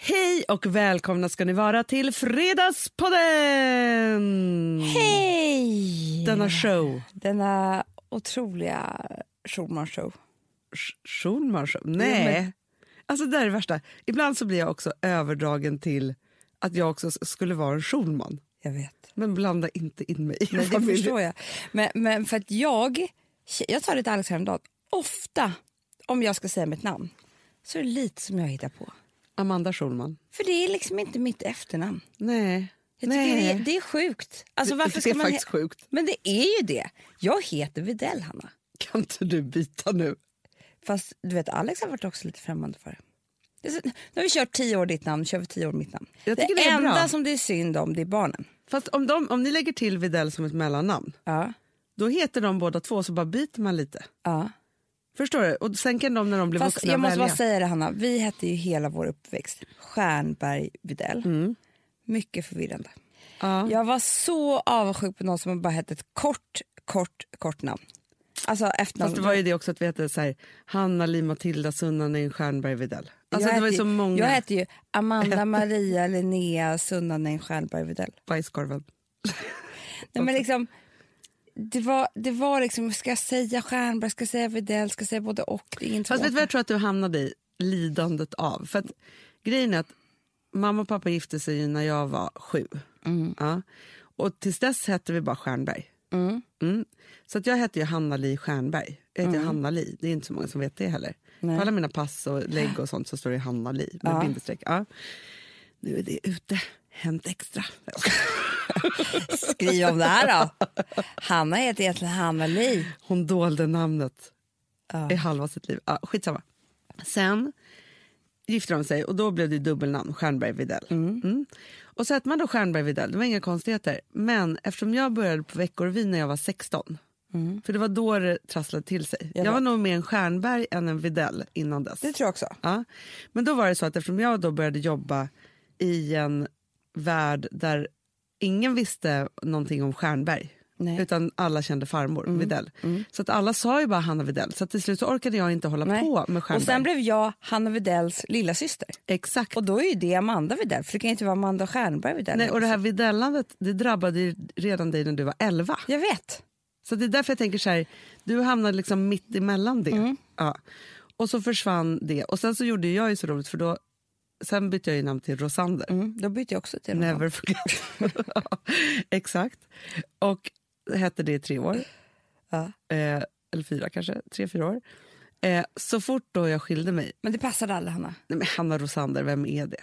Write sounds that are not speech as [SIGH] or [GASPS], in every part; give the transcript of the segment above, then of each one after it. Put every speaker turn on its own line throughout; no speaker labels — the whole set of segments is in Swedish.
Hej och välkomna ska ni vara till Fredagspodden!
Hej!
Denna show.
Denna otroliga Schulman-show.
Schulman show? Nej.
men-
Alltså det är det värsta. Ibland så blir jag också överdragen till att jag också skulle vara en Schulman.
Jag vet.
Men blanda inte in mig i
Nej, det förstår jag. Men, men för att jag, jag sa det till Alex häromdagen, ofta om jag ska säga mitt namn så är det lite som jag hittar på.
Amanda Schulman.
För det är liksom inte mitt efternamn.
Nej.
Jag tycker
Nej.
det, är, det är sjukt. Alltså,
Det-
varför
det
ska
är
man
faktiskt sjukt.
Men det är ju det. Jag heter Videll, Hanna.
Kan inte du byta nu?
Fast du vet, Alex har varit också lite främmande för det. Det så- Nu har vi kört tio år ditt namn, kör vi tio år mitt namn. Det
det
enda
bra.
som det är synd om det är barnen.
Fast om, de, om ni lägger till Videll som ett mellannamn,
Ja.
då heter de båda två så bara byter man lite.
ja.
Förstår du? Och sen kan de när de blir
Fast
vuxna
jag måste
välja.
bara säga det Hanna, vi hette ju hela vår uppväxt Stjernberg Videll. Mycket förvirrande.
Ja.
Jag var så avundsjuk på någon som bara hette ett kort, kort, kort namn. Alltså efternamn.
Fast det var ju det också att vi hette så här, Hanna Li Matilda Sunnanen Stjernberg Videll. Alltså
jag
det var ju så många.
Jag hette ju Amanda [LAUGHS] Maria Linnea Sunnanen Stjernberg Videll.
Bajskorven.
Nej, men [LAUGHS] liksom, det, var, det var liksom, ska jag säga Stjernberg, ska jag säga Videll, ska jag säga både och?
Fast vet du vad jag tror att du hamnade i? Lidandet av. För att grejen är att mamma och pappa gifte sig när jag var sju. Ja. Och tills dess hette vi bara Stjernberg. Mm. Så att jag hette ju Hanna Li Stjernberg. Jag heter ju Hanna Li. Det är inte så många som vet det heller. På alla mina pass och lägg och sånt så står det Hanna Li med bindestreck. Ja. Nu är det ute. Hänt extra. [LAUGHS]
Skriv om det här då. Hanna heter egentligen Hanna Li.
Hon dolde namnet
Ja.
i halva sitt liv. Ja, skitsamma. Sen gifte de sig och då blev det dubbelnamn, Stjernberg Videll. Mm. Och så hette man då Stjernberg Videll, det var inga konstigheter. Men eftersom jag började på Veckorevyn när jag var 16, för det var då det trasslade till sig. Jag,
Jag
var nog mer en Stjernberg än en Videll innan dess.
Det tror jag också.
Ja. Men då var det så att eftersom jag då började jobba i en värld där ingen visste någonting om Stjernberg,
Nej.
utan alla kände farmor Videll. Så att alla sa ju bara Hanna Videll, så till slut så orkade jag inte hålla
Nej.
på med Stjernberg.
Och sen blev jag Hanna Vidells lilla syster.
Exakt.
Och då är ju det Amanda Videll, för det kan ju inte vara Amanda Stjernberg Videll.
Nej, och det här Videllandet det drabbade ju redan dig när du var 11.
Jag vet.
Så det är därför jag tänker så här, du hamnade liksom mitt emellan det.
Mm.
Ja. Och så försvann det. Och sen så gjorde jag ju så roligt för då, sen bytte jag ju namn till Rosander.
Mm, då bytte jag också till något
Never forget. [LAUGHS] Ja, Exakt. Och hette det i tre år.
Ja.
Eh, eller fyra kanske, tre, fyra år. Eh, så fort då jag skilde mig,
Men det passade alla Hanna.
nej men Hanna Rosander, vem är det?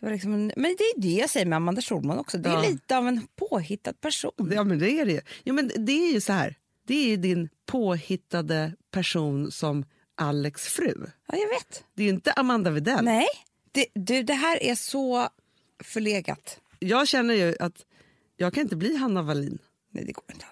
Det var liksom en, men det är det jag säger med Amanda Schulman också. Det är
Ja.
lite av en påhittad person.
Ja men det är det jo, men det är ju så här, det är ju din påhittade person som Alex fru.
Ja, jag vet.
Det är ju inte Amanda Widell.
Nej, det, du, det här är så förlegat.
Jag känner ju att jag kan inte bli Hanna Wallin.
Nej, det går inte.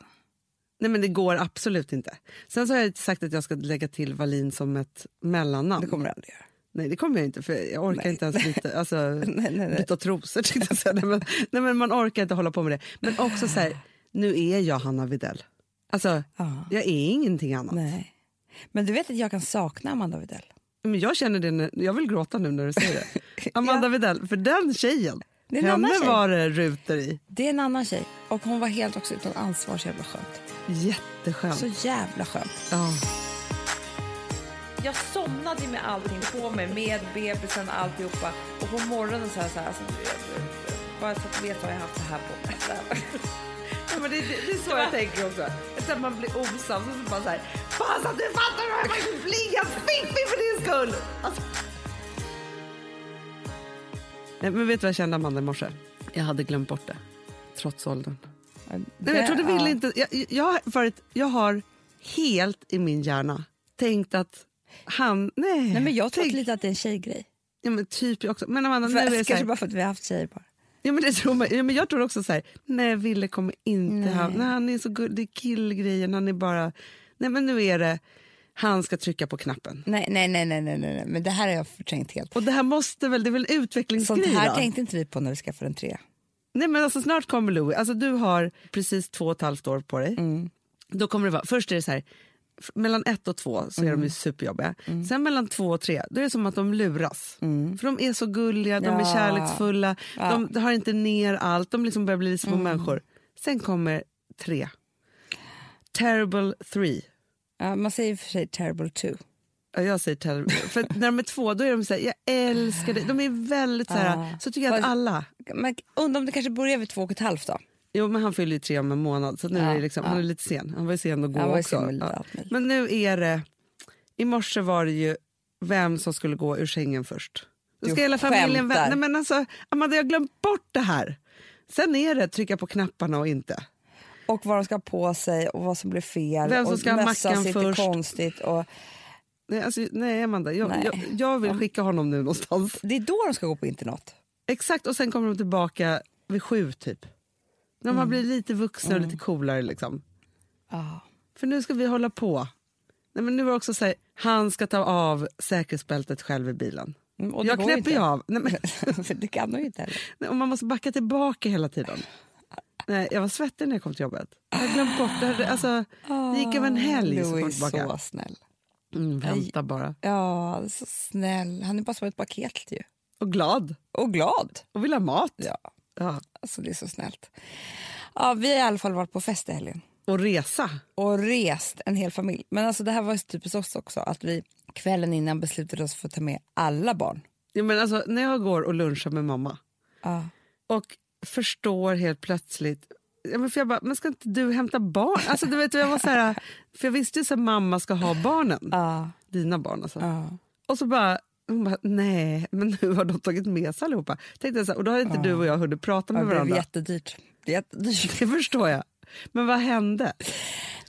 Nej men det går absolut inte. Sen så har jag sagt att jag ska lägga till Wallin som ett mellannamn.
Det kommer du aldrig göra.
Nej det kommer jag inte för jag orkar
Nej.
inte ens byta, alltså, [LAUGHS]
Nej, nej, nej.
byta trosor. jag. Nej, men, nej men man orkar inte hålla på med det. Men också så här, nu är jag Hanna Widell. Alltså
Ja.
jag är ingenting annat.
Nej. Men du vet att jag kan sakna Amanda Widell.
Men jag känner det, jag vill gråta nu när du säger det. [LAUGHS] Amanda Widell, för den tjejen,
Det är en annan
henne
tjej.
var det rutor i.
Det är en annan tjej och hon var helt också utan ansvar. Så jävla skönt.
Jätteskönt.
Så jävla skönt.
Ja.
Jag somnade med allting på mig, med bebisen och alltihopa. Och på morgonen så här, så här alltså, bara så att du vet har jag haft det här på mig.
Ja, men det, det, det är så jag tänker också. Att man blir osams och så bara så här, bara så att du fattar att jag faktiskt blir helt fiffig för din skull. Alltså. Nej, men vet du vad jag kände Amanda i morse? Jag hade glömt bort det, trots åldern. Nej, men jag trodde ville
ja.
inte, jag, jag, har varit, jag har helt i min hjärna tänkt att han, nej.
Nej, men jag tror lite att det är en tjejgrej.
ja, men typ jag också. Men Amanda, nu är
För,
det så
kanske
här,
bara för att vi har haft tjejer bara.
Ja, men det tror man. Ja, men jag tror också så här, nej Ville kommer inte
Nej.
ha, nej, han är så gullig, det är killgrejen, han är bara, nej men nu är det, han ska trycka på knappen.
Nej, nej, nej, nej, nej, nej, men det här har jag förträngt helt.
Och det här måste väl, det är väl
Sånt
utvecklingsgrej
här
då?
tänkte inte vi på när vi skaffade en trea.
Nej men alltså snart kommer Louis, alltså du har precis två och ett halvt år på dig.
Mm.
Då kommer det vara, först är det så här, mellan ett och två så är
Mm.
de ju superjobbiga. Sen mellan två och tre då är det som att de luras. För de är så gulliga, de är
Mm. Ja.
kärleksfulla, de har inte ner allt, de liksom börjar bli små
Mm.
människor. Sen kommer tre. Terrible three.
Ja, man säger för sig terrible two.
Ja, jag säger terrible. För när de är två då är de så här, jag älskar dig. De är väldigt så här,
Ja.
så tycker jag att alla.
Undrar om det kanske börjar vid två och ett halvt då?
Jo men han fyller ju tre om en månad så nu
Ja,
är det liksom,
ja.
han är lite sen. Han var ju sen att gå också.
sen
Ja. Men nu är det, i morse var det ju vem som skulle gå ur sängen först. Då ska
Du
hela familjen
skämtar.
vä- Nej men alltså, Amanda jag har glömt bort det här. Sen är det trycka på knapparna och inte.
Och vad de ska ha på sig och vad som blir fel.
Vem som ska ha mackan först.
konstigt. Och
Nej, alltså, nej Amanda, jag,
Nej.
Jag, jag vill skicka honom nu någonstans.
det är då de ska gå på internat.
Exakt, och sen kommer de tillbaka vid sju typ. När
Mm.
man blir lite vuxna och lite coolare liksom.
Ja.
För nu ska vi hålla på. Nej, men nu var det också så här, han ska ta av säkerhetsbältet själv i bilen.
Mm,
jag knäpper ju av. Nej, men, [LAUGHS]
det kan de ju inte heller.
nej, och man måste backa tillbaka hela tiden. Nej, jag var svettig när jag kom till jobbet. Jag glömt bort det. Alltså, det gick över en helg jag
Louis är så snäll.
Mm, vänta bara.
Ja, så snäll. Han är bara som ett paket ju.
Och glad.
Och glad.
Och vill ha mat.
Ja,
Ja.
alltså det är så snällt. Ja, vi har i alla fall varit på fest i helgen
Och resa.
och rest en hel familj. Men alltså det här var typiskt oss också, att vi kvällen innan beslutade oss för att ta med alla barn.
Ja, men alltså, när jag går och lunchar med mamma
Ja.
och förstår helt plötsligt Ja, men för jag bara, men ska inte du hämta barn? Alltså, du vet, jag var så här, [LAUGHS] för jag visste ju att mamma ska ha barnen.
Ja.
Dina barn alltså.
Ja.
Och så bara, hon bara, nej, men nu har de tagit med sig allihopa. Tänkte så här, och då har inte du och jag hunnit prata med
Det blev
varandra.
jättedyrt. jättedyrt.
Det förstår jag. Men vad hände?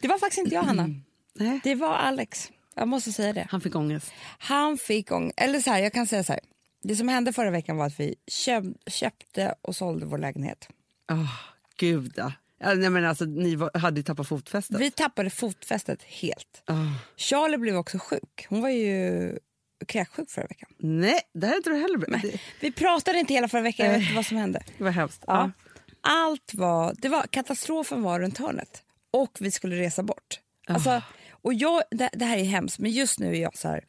Det var faktiskt inte jag, Hanna. [CLEARS THROAT]
Nej.
Det var Alex. Jag måste säga det.
Han fick ångest.
Han fick ång- Eller så här, jag kan säga så här. Det som hände förra veckan var att vi köp, köpte och sålde vår lägenhet.
Oh, gud ja. ja nej, men alltså, ni var, hade ju tappat fotfästet.
Vi tappade fotfästet helt.
Ah.
Charlie blev också sjuk. Hon var ju kräksjuk förra veckan.
Nej, det här är inte du heller. Det,
Vi pratade inte hela förra veckan, jag vet inte vad som hände. [LAUGHS]
det var hemskt.
Ja. Allt var, det var, katastrofen var runt hörnet och vi skulle resa bort. Alltså, och jag, det, det här är hemskt, men just nu är jag så här,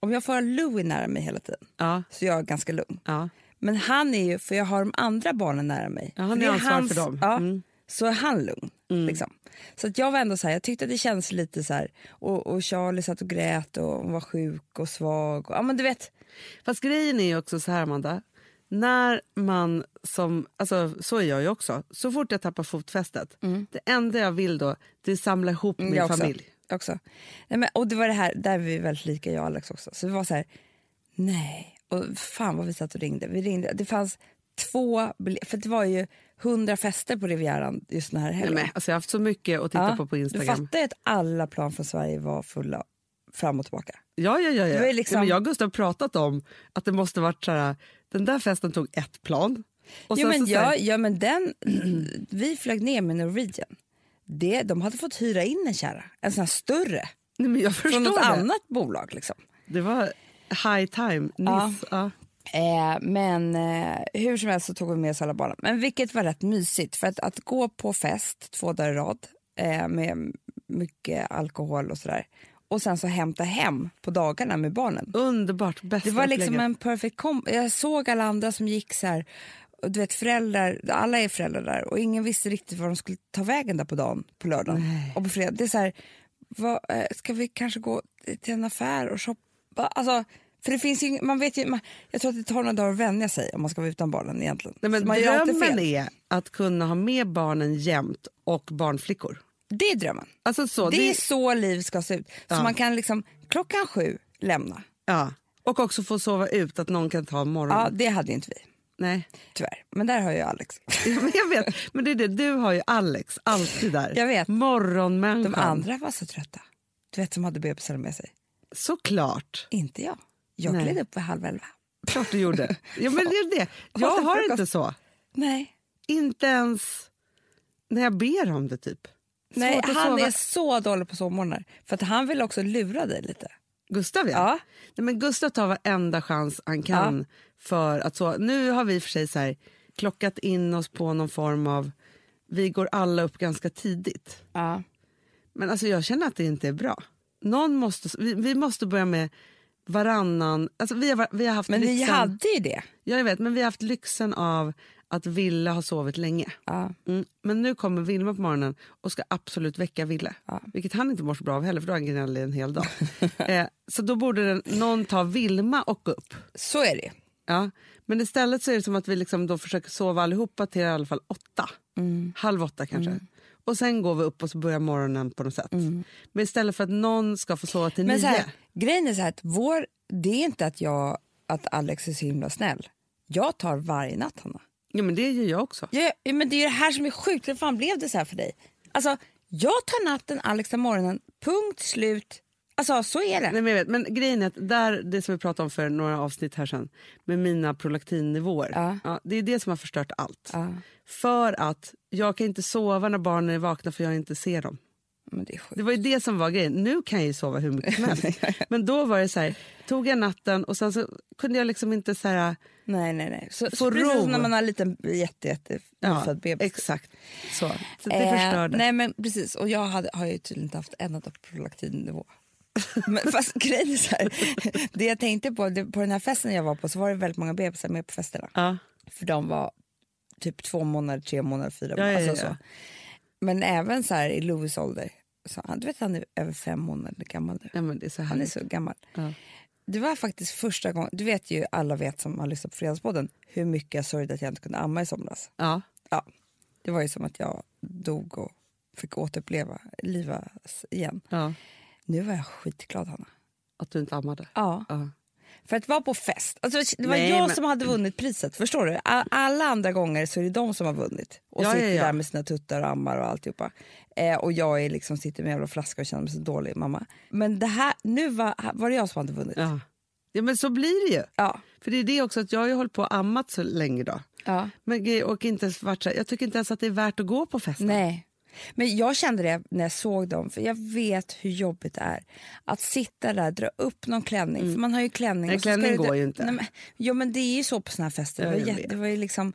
om jag får ha Louis nära mig hela tiden
Ja.
så är jag ganska lugn.
Ja.
Men han är ju, för jag har de andra barnen nära mig.
Ja, han är
det
ansvarig för dem.
Ja,
Mm.
Så är han lugn. Liksom. Så att jag var ändå så här, jag tyckte att det kändes lite så här, och, och Charlie satt och grät och var sjuk och svag. Och, ja men du vet,
Fast grejen är ju också så här, Amanda. När man som, alltså så är jag ju också, så fort jag tappar fotfästet, det enda jag vill då det är samla ihop min
Mm. jag också.
familj.
Jag också. Nej, men, och det var det här, där är vi väldigt lika jag och Alex också. Så vi var så här, nej. Och fan vad vi satt och ringde. Vi ringde. Det fanns två, för det var ju hundra fester på Rivieran just den här
Nej,
helgen.
men, alltså, jag har haft så mycket att titta
Ja,
på på
Du
Instagram.
fattar ju att alla plan från Sverige var fulla fram och tillbaka.
Ja, ja, ja, ja.
Det liksom-
ja men jag och Gustav har pratat om att det måste varit så här, den där festen tog ett plan. Och
Jo, men,
så, så här,
ja, ja, men den, [CLEARS THROAT] vi flög ner med Norwegian. Det, de hade fått hyra in en kärra, en sån här större,
nej, men jag
från
förstår
något
det.
annat bolag. Liksom.
Det var high time.
Ja.
Nyss, ja.
Eh, men eh, hur som helst så tog vi med oss alla barnen. Men vilket var rätt mysigt för att, att gå på fest två dagar i rad eh, med mycket alkohol och sådär och sen så hämta hem på dagarna med barnen.
Underbart, bästa
Det var liksom
upplägget.
en perfect kom Jag såg alla andra som gick så här du vet föräldrar, alla är föräldrar där och ingen visste riktigt var de skulle ta vägen där på dagen, på lördagen och på fredag. Det är så här, vad, eh, ska vi kanske gå till en affär och shoppa? Alltså, för det finns ju, man vet ju, man, jag tror att det tar några dagar att vänja sig om man ska vara utan barnen egentligen.
Nej, men drömmen är att kunna ha med barnen jämt och barnflickor.
Det är drömmen.
Alltså så,
det,
det,
är så liv ska se ut. Så
Ja.
man kan liksom klockan sju lämna.
ja. Och också få sova ut, att någon kan ta morgonen.
Ja, det hade inte vi.
Nej.
Tyvärr. Men där har ju Alex. [LAUGHS]
Jag vet, men det är det, du har ju Alex alltid där.
Jag vet.
Morgonmänniskan.
De andra var så trötta. Du vet som hade bebisar med sig.
Såklart.
Inte jag. Jag
Nej.
gled upp vid halv elva.
Klart du gjorde. Ja, men det är det. [LAUGHS] Jag har inte så.
Nej.
Inte ens när jag ber om det typ.
Nej, han är så dålig på sovmorgnar. För att han vill också lura dig lite.
Gustav ja.
Ja.
Nej, men Gustav tar varenda chans han kan för att så. Nu har vi för sig så här, klockat in oss på någon form av, vi går alla upp ganska tidigt.
Ja.
Men alltså jag känner att det inte är bra. någon måste, vi, vi måste börja med varannan... Alltså vi, har, vi har haft
Men ni
lyxen,
hade ju det.
Ja, jag vet, men vi har haft lyxen av att Ville har sovit länge.
Ja.
Mm. Men nu kommer Vilma på morgonen och ska absolut väcka Ville.
Ja.
Vilket han inte mår så bra av heller, för då har han gnällig en hel dag. [LAUGHS] eh, så då borde den, någon ta Vilma och gå upp.
Så är det.
Ja. Men istället så är det som att vi liksom då försöker sova allihopa till i alla fall åtta.
Mm.
Halv åtta kanske. Och sen går vi upp och så börjar morgonen på något sätt. Men istället för att någon ska få sova till
Mm. Men så
nio.
här, grejen är så här att vår, det är inte att, jag, att Alex är så himla snäll. Jag tar varje natt, Hanna.
Ja, men det gör jag också.
Ja, men det är det här som är sjukt. Hur fan blev det så här för dig? Alltså, jag tar natten, Alex tar morgonen. Punkt slut. Alltså, så är det.
Nej, men, jag vet, men grejen är att där, det som vi pratade om för några avsnitt här sen med mina prolaktinnivåer.
Ja.
det är det som har förstört allt.
Ja,
För att jag kan inte sova när barnen är vakna för jag inte ser dem.
det.
Det var ju det som var grejen. Nu kan jag ju sova hur mycket som [LAUGHS] helst. Men då var det så här, tog jag natten och sen så kunde jag liksom inte så här,
Nej, nej, nej. Så,
Få
så precis
ro.
som när man har en liten jätte, jätte
ja,
bebis.
exakt. Så, så det
Eh,
förstörde.
nej, men precis. Och jag hade, har ju tydligen inte haft en enda prolaktinnivå. Men fast grejen är så här, det jag tänkte på, det, på den här festen jag var på så var det väldigt många bebisar med på festerna.
Ja.
För de var typ två månader, tre månader, fyra
ja,
månader.
ja,
Alltså
ja.
Så. Men även så här i Louis ålder, så han, du vet han är över fem månader gammal nu.
är
Han är så gammal. Det var faktiskt första gången, du vet ju alla vet som har lyssnat på Fredagspodden hur mycket jag sörjde att jag inte kunde amma i somras.
Ja.
Ja, det var ju som att jag dog och fick återuppleva, livas igen.
Ja.
Nu var jag skitglad Hanna.
Att du inte ammade.
Ja.
Ja.
För att vara på fest, alltså, det var
Nej,
jag
men-
som hade vunnit priset, förstår du? Alla andra gånger så är det de som har vunnit och
Ja,
sitter
ja, ja.
där med sina tuttar och ammar och alltihopa. Eh, och jag är liksom, sitter med en jävla flaska och känner mig så dålig mamma. Men det här, nu var, var det jag som hade vunnit.
Ja. ja, men så blir det ju.
Ja.
För det är det också att jag har ju hållit på och ammat så länge då.
ja.
Men, och inte ens varit så jag tycker inte ens att det är värt att gå på festen.
Nej. Men jag kände det när jag såg dem, för jag vet hur jobbigt det är att sitta där, dra upp någon klänning, för man har ju klänning. Ska
klänning
du dra-
går ju inte.
Nej, men, jo men det är ju så på såna här fester. Det, var
vet.
det var ju liksom...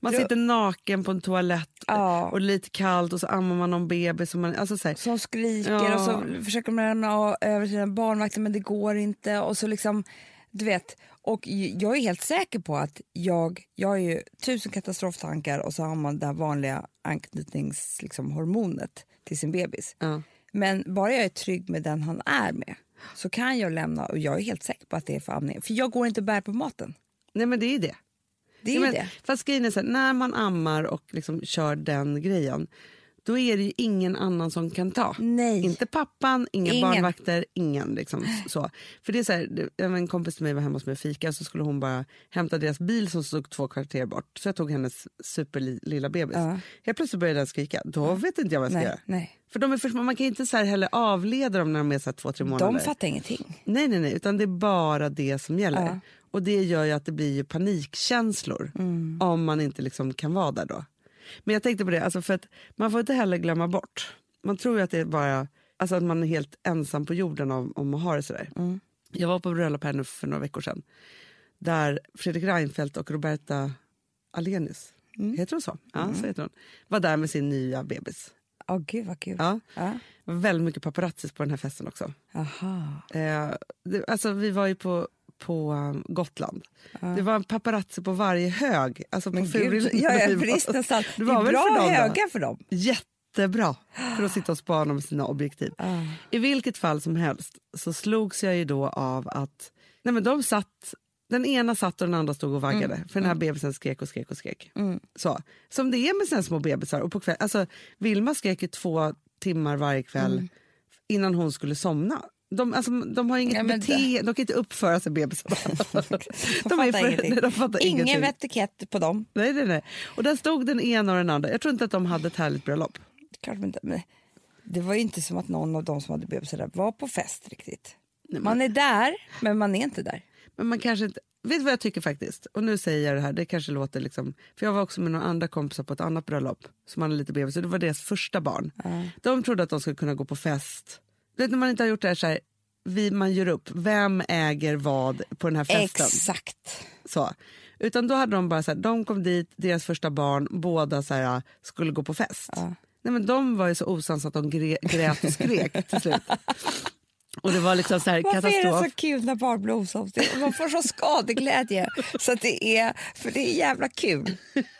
Man
dra-
sitter naken på en toalett
Ja.
och lite kallt och så ammar man någon bebis. Och man, alltså så här,
som skriker
Ja.
och så försöker man över till den barnvakten men det går inte. Och så liksom, du vet, och jag är helt säker på att jag, jag har ju tusen katastroftankar och så har man det vanliga anknytningshormonet liksom, hormonet till sin bebis.
ja.
Men bara jag är trygg med den han är med så kan jag lämna och jag är helt säker på att det är för amning. För jag går inte och bär på maten.
Nej men det är det.
Det är
Ja, men,
det.
Fast grejen är så här, när man ammar och liksom kör den grejen då är det ju ingen annan som kan ta.
Nej.
Inte pappan, inga
Ingen.
barnvakter, ingen. Liksom, så. För det är så här, en kompis till mig var hemma hos mig och fika så skulle hon bara hämta deras bil som stod två kvarter bort. Så jag tog hennes superlilla bebis.
Ja.
Helt plötsligt började den skrika. Då vet inte jag vad jag ska
Nej,
göra.
nej.
För de är för, man kan inte så här heller avleda dem när de är så två, tre månader.
De fattar ingenting.
Nej, nej, nej, utan det är bara det som gäller.
Ja.
Och det gör ju att det blir ju panikkänslor
Mm.
om man inte liksom kan vara där då. Men jag tänkte på det, alltså för att man får inte heller glömma bort. Man tror ju att det är bara alltså att man är helt ensam på jorden om, om man har det sådär.
Mm.
Jag var på bröllop här nu för några veckor sedan där Fredrik Reinfeldt och Roberta Alenius,
Mm.
heter hon så? Ja, så heter hon. Var där med sin nya bebis.
Åh gud vad kul.
Ja.
Ja.
Väldigt mycket paparazzis på den här festen också.
Aha.
Eh, det, alltså, vi var ju på, på um, Gotland. Det var en paparazzi på varje hög. Alltså på
Men gud, ja, ja, nästan.
Det [LAUGHS]
Det
var väl
bra
för dem
höga för dem.
Jättebra för att sitta och spana med sina objektiv.
Ah.
I vilket fall som helst så slogs jag ju då av att nej men de satt, den ena satt och den andra stod och vaggade.
Mm.
För den här bebisen skrek och skrek och skrek. Så. Som det är med här små bebisar. Och på kväll, alltså, Vilma skrek ju två timmar varje kväll
Mm.
innan hon skulle somna. De, alltså, de har inget
Ja, men
bete, de kan inte uppföra sig bebisarna. [LAUGHS]
De, fattar
för-
ingenting.
de fattar
Ingen
ingenting.
etikett på dem.
Nej, nej, nej. Och där stod den ena och den andra. Jag tror inte att de hade ett härligt bröllop.
Klart de inte, men det var ju inte som att någon av dem som hade bebisar där var på fest riktigt. Man är där, men man är inte där.
Men man kanske inte... Vet du vad jag tycker faktiskt? Och nu säger jag det här, det kanske låter liksom... För jag var också med några andra kompisar på ett annat bröllop som hade lite bebis och det var deras första barn. De trodde att de skulle kunna gå på fest. Du vet när man inte har gjort det här så här, vi, man gör upp, vem äger vad på den här festen?
Exakt.
Så. Utan då hade de bara så här, de kom dit, deras första barn, båda så här, skulle gå på fest. Nej, men de var ju så osams att de grät och skrek till slut. Och det var liksom så här
Varför är det
katastrof.
så kul när barn blir osams? Man får så skadeglädje. så att det är, för det är jävla kul.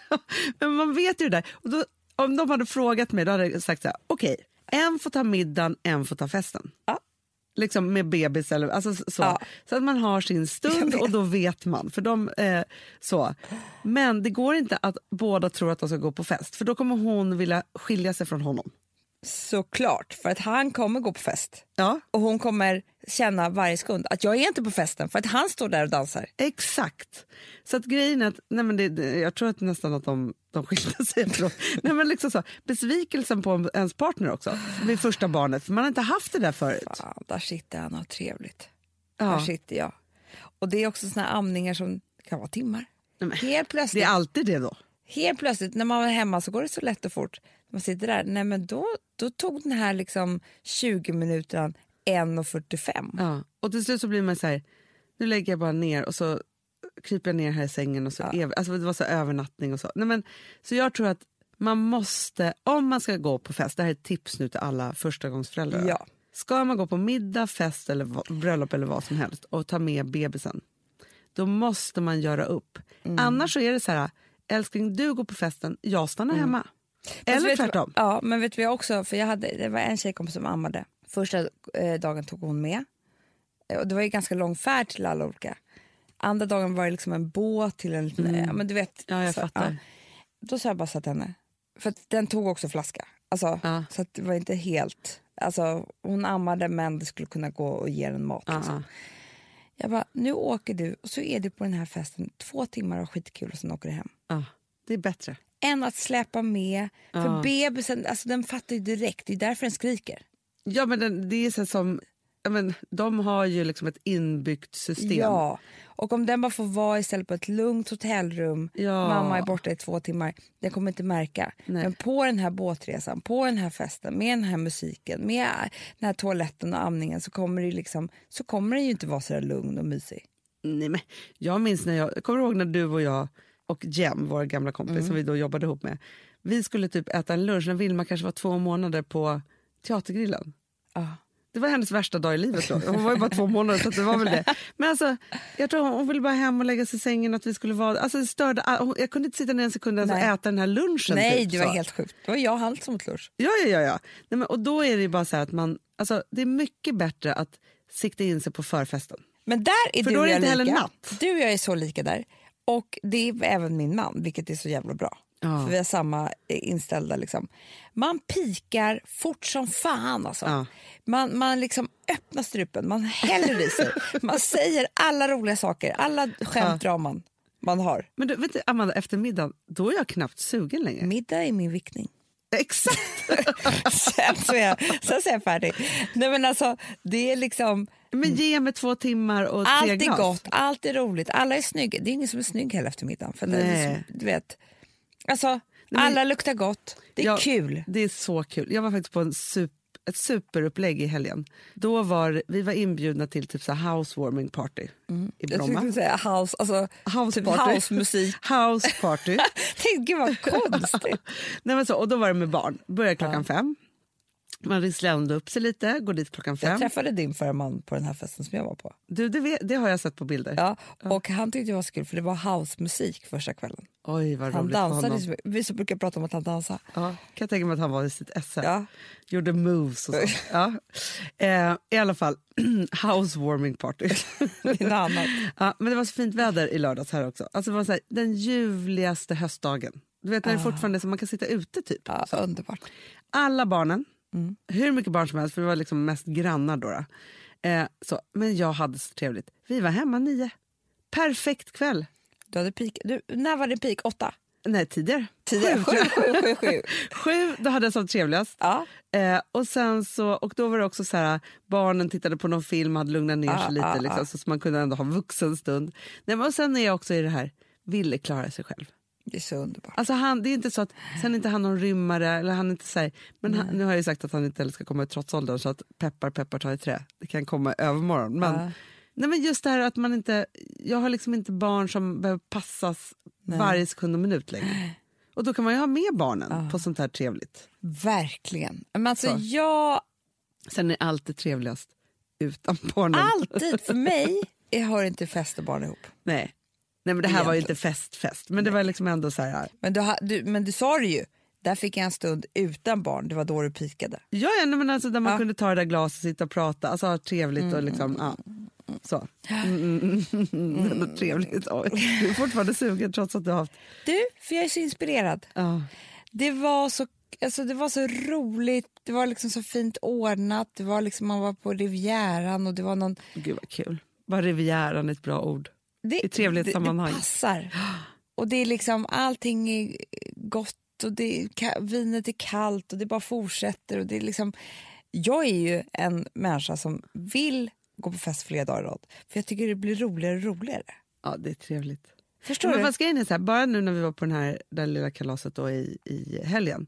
[LAUGHS]
Men man vet ju det där. Och då, om de hade frågat mig då hade jag sagt så här, okej, en får ta middagen, en får ta festen.
Ja.
Liksom med bebis eller alltså så.
Ja.
Så att man har sin stund och då vet man. För de, eh, så. Men det går inte att båda tror att de ska gå på fest för då kommer hon vilja skilja sig från honom.
Såklart, för att han kommer gå på fest.
Ja,
Och hon kommer känna varje sekund att jag är inte på festen för att han står där och dansar.
exakt. Så att grejen är att, nej men det, det, jag tror att nästan att de, de skilde sig efteråt. [LAUGHS] nej men liksom så, besvikelsen på ens partner också vid första barnet, för man har inte haft det där förut.
Fan, där sitter han och har trevligt.
Ja.
Där sitter jag. Och det är också såna här amningar som kan vara timmar.
Nej,
Helt
Det
plötsligt,
är alltid det då.
Helt plötsligt när man var hemma så går det så lätt och fort. Man sitter där, nej men då, då tog den här liksom 20 minuterna 1.45.
Ja. Och till slut så blir man så här, nu lägger jag bara ner och så kryper jag ner här i sängen och så, är, alltså det var så övernattning och så. Nej, men, så jag tror att man måste, om man ska gå på fest, det här är ett tips nu till alla förstagångsföräldrar.
Ja.
Ska man gå på middag, fest eller bröllop eller vad som helst och ta med bebisen, då måste man göra upp.
Mm.
Annars så är det så här, älskling du går på festen, jag stannar hemma.
Fast
Eller
du
tvärtom.
Ja, men vet du jag också, för jag hade, det var en tjejkompis som ammade. Första eh, dagen tog hon med. Och det var ju ganska lång färd till alla olika. Andra dagen var det liksom en båt till en liten, ja, men du vet.
Mm. Ja, jag
så,
fattar.
Då sa jag bara så till henne, för den tog också flaska. Alltså,
Ja.
Så det var inte helt, alltså hon ammade men det skulle kunna gå och ge den mat.
Ja,
Liksom.
Ja.
Jag bara, nu åker du och så är du på den här festen två timmar och skitkul och sen åker du hem.
Ja, det är bättre.
Än att släpa med, för
Ja.
bebisen alltså den fattar ju direkt, det är därför den skriker.
Ja, men den, det är så som, men, de har ju liksom ett inbyggt system.
Ja, och om den bara får vara istället på ett lugnt hotellrum,
Ja.
mamma är borta i två timmar, den kommer inte märka.
Nej.
Men på den här båtresan, på den här festen, med den här musiken, med den här toaletten och amningen så kommer det, liksom, så kommer den ju inte vara så där lugn och mysig.
Nej, men jag minns när jag, kommer ihåg när du och jag och Jem, vår gamla kompis
Mm.
som vi då jobbade ihop med, vi skulle typ äta en lunch när Vilma kanske var två månader på Teatergrillen.
Ja.
Det var hennes värsta dag i livet då. Hon var ju bara två månader så att det var väl det. Men alltså, jag tror hon ville bara hem och lägga sig i sängen att vi skulle vara, alltså störde, jag kunde inte sitta ner en sekund och
Nej.
äta den här lunchen.
Nej,
typ,
det var
så.
helt sjukt. Det var jag och han som åt lunch.
Ja, ja, ja. ja. Nej, men, och då är det bara så här att man, alltså det är mycket bättre att sikta in sig på förfesten.
Men där är
För
du
då är det inte heller natt.
Du och jag är så lika där. Och det är även min man, vilket är så jävla bra.
Ja.
För vi har samma eh, inställda. Liksom. Man pikar fort som fan. Alltså.
Ja.
Man, man liksom öppnar strupen, man häller i sig. [LAUGHS] man säger alla roliga saker, alla skämt drar man, man har.
Men du, vet du, Amanda, efter middagen, då är jag knappt sugen längre.
Middag är min viktning.
Exakt! [LAUGHS]
sen, så är jag, sen så är jag färdig. Nej, men alltså, det är liksom...
Men ge mig två timmar och tre
Allt är
glas.
gott, allt är roligt, alla är snygga. Det är ingen som är snygg hela eftermiddagen. För det liksom, du vet, alltså,
men-
alla luktar gott, det är
Ja,
kul.
Det är så kul. Jag var faktiskt på en sup, ett superupplägg i helgen. Då var, vi var inbjudna till typ så housewarming party i
Mm. Jag
Bromma.
skulle säga house, alltså,
House
typ
party.
housemusik. [LAUGHS]
House party. [LAUGHS]
Tänk, Gud vad [LAUGHS] konstigt.
Nej, men så, och då var det med barn. Började klockan fem. Man risslade ändå upp sig lite, går dit klockan
Jag
fem.
träffade din förra man på den här festen som jag var på.
Du, det, vet, det har jag sett på bilder.
Ja, och Han tyckte det var så kul för det var housemusik första kvällen.
Oj, vad
Han
roligt för
dansade, mycket. vi så brukar prata om att han dansar.
Ja, kan jag tänka mig att han var i sitt esse.
Ja.
Gjorde moves och så. [LAUGHS] Ja. Eh, I alla fall, [CLEARS THROAT] housewarming party.
Det är annat. [LAUGHS]
ja, men det var så fint väder i lördags här också. Alltså det var så här, den ljuvligaste höstdagen. Du vet när det fortfarande så man kan sitta ute typ.
Ja,
Så.
underbart.
Alla barnen,
Mm.
hur mycket barn som helst, för det var liksom mest grannar då. då. Eh, så, men jag hade så trevligt. Vi var hemma nio. Perfekt kväll.
Du hade peak. Du, när var det peak? Åtta?
Nej, tidigare.
Tio?
Sju,
Sju, sju, sju, sju. [LAUGHS]
Sju, då hade jag som trevligast.
Ja.
Eh, och, sen så, och då var det också så här, barnen tittade på någon film och hade lugnat ner sig
Ah,
lite
ah,
liksom,
ah.
så, så man kunde ändå ha vuxenstund. Nej, men och sen är jag också i det här, ville klara sig själv.
Det är så underbart.
Alltså han, det är inte så att, sen inte han någon rymmare, eller han inte så här, men han, nu har jag ju sagt att han inte ska komma i trotsåldern så att peppar peppar tar i trä, det kan komma i övermorgon. Men,
Ja.
nej, men just det här att man inte, jag har liksom inte barn som behöver passas varje sekund och minut längre. [GASPS] Och då kan man ju ha med barnen på sånt här trevligt.
Verkligen. Men alltså,
Så.
jag...
Sen är allt det trevligast utan barnen.
Alltid. För [LAUGHS] mig hör inte fest och barn ihop.
Nej. Nej men det här var ju inte fest fest, men det var liksom ändå så här.
Men du, du, men du sa det ju, där fick jag en stund utan barn, det var då du pikade.
Ja, ja men alltså där man
Ja.
kunde ta det där glaset och sitta och prata, alltså ha trevligt och liksom, ja. Så. Mm, mm, mm, [LAUGHS] var trevligt. Oj, du är fortfarande sugen trots att du har haft...
Du, för jag är så inspirerad.
Ja.
Det var så, alltså det var så roligt, det var liksom så fint ordnat, det var liksom, man var på Rivieran och det var någon...
Gud vad kul. Var Rivieran ett bra ord?
Det,
I trevlighetssammanhang.
Det, det passar. Och det är liksom, allting är gott och det, vinet är kallt och det bara fortsätter. Och det är liksom, jag är ju en människa som vill gå på fest flera dagar i rad. För jag tycker det blir roligare och roligare.
Ja, det är trevligt.
Förstår
Men
du?
fast grejen är så här, bara nu när vi var på den här, det här lilla kalaset då i, i helgen,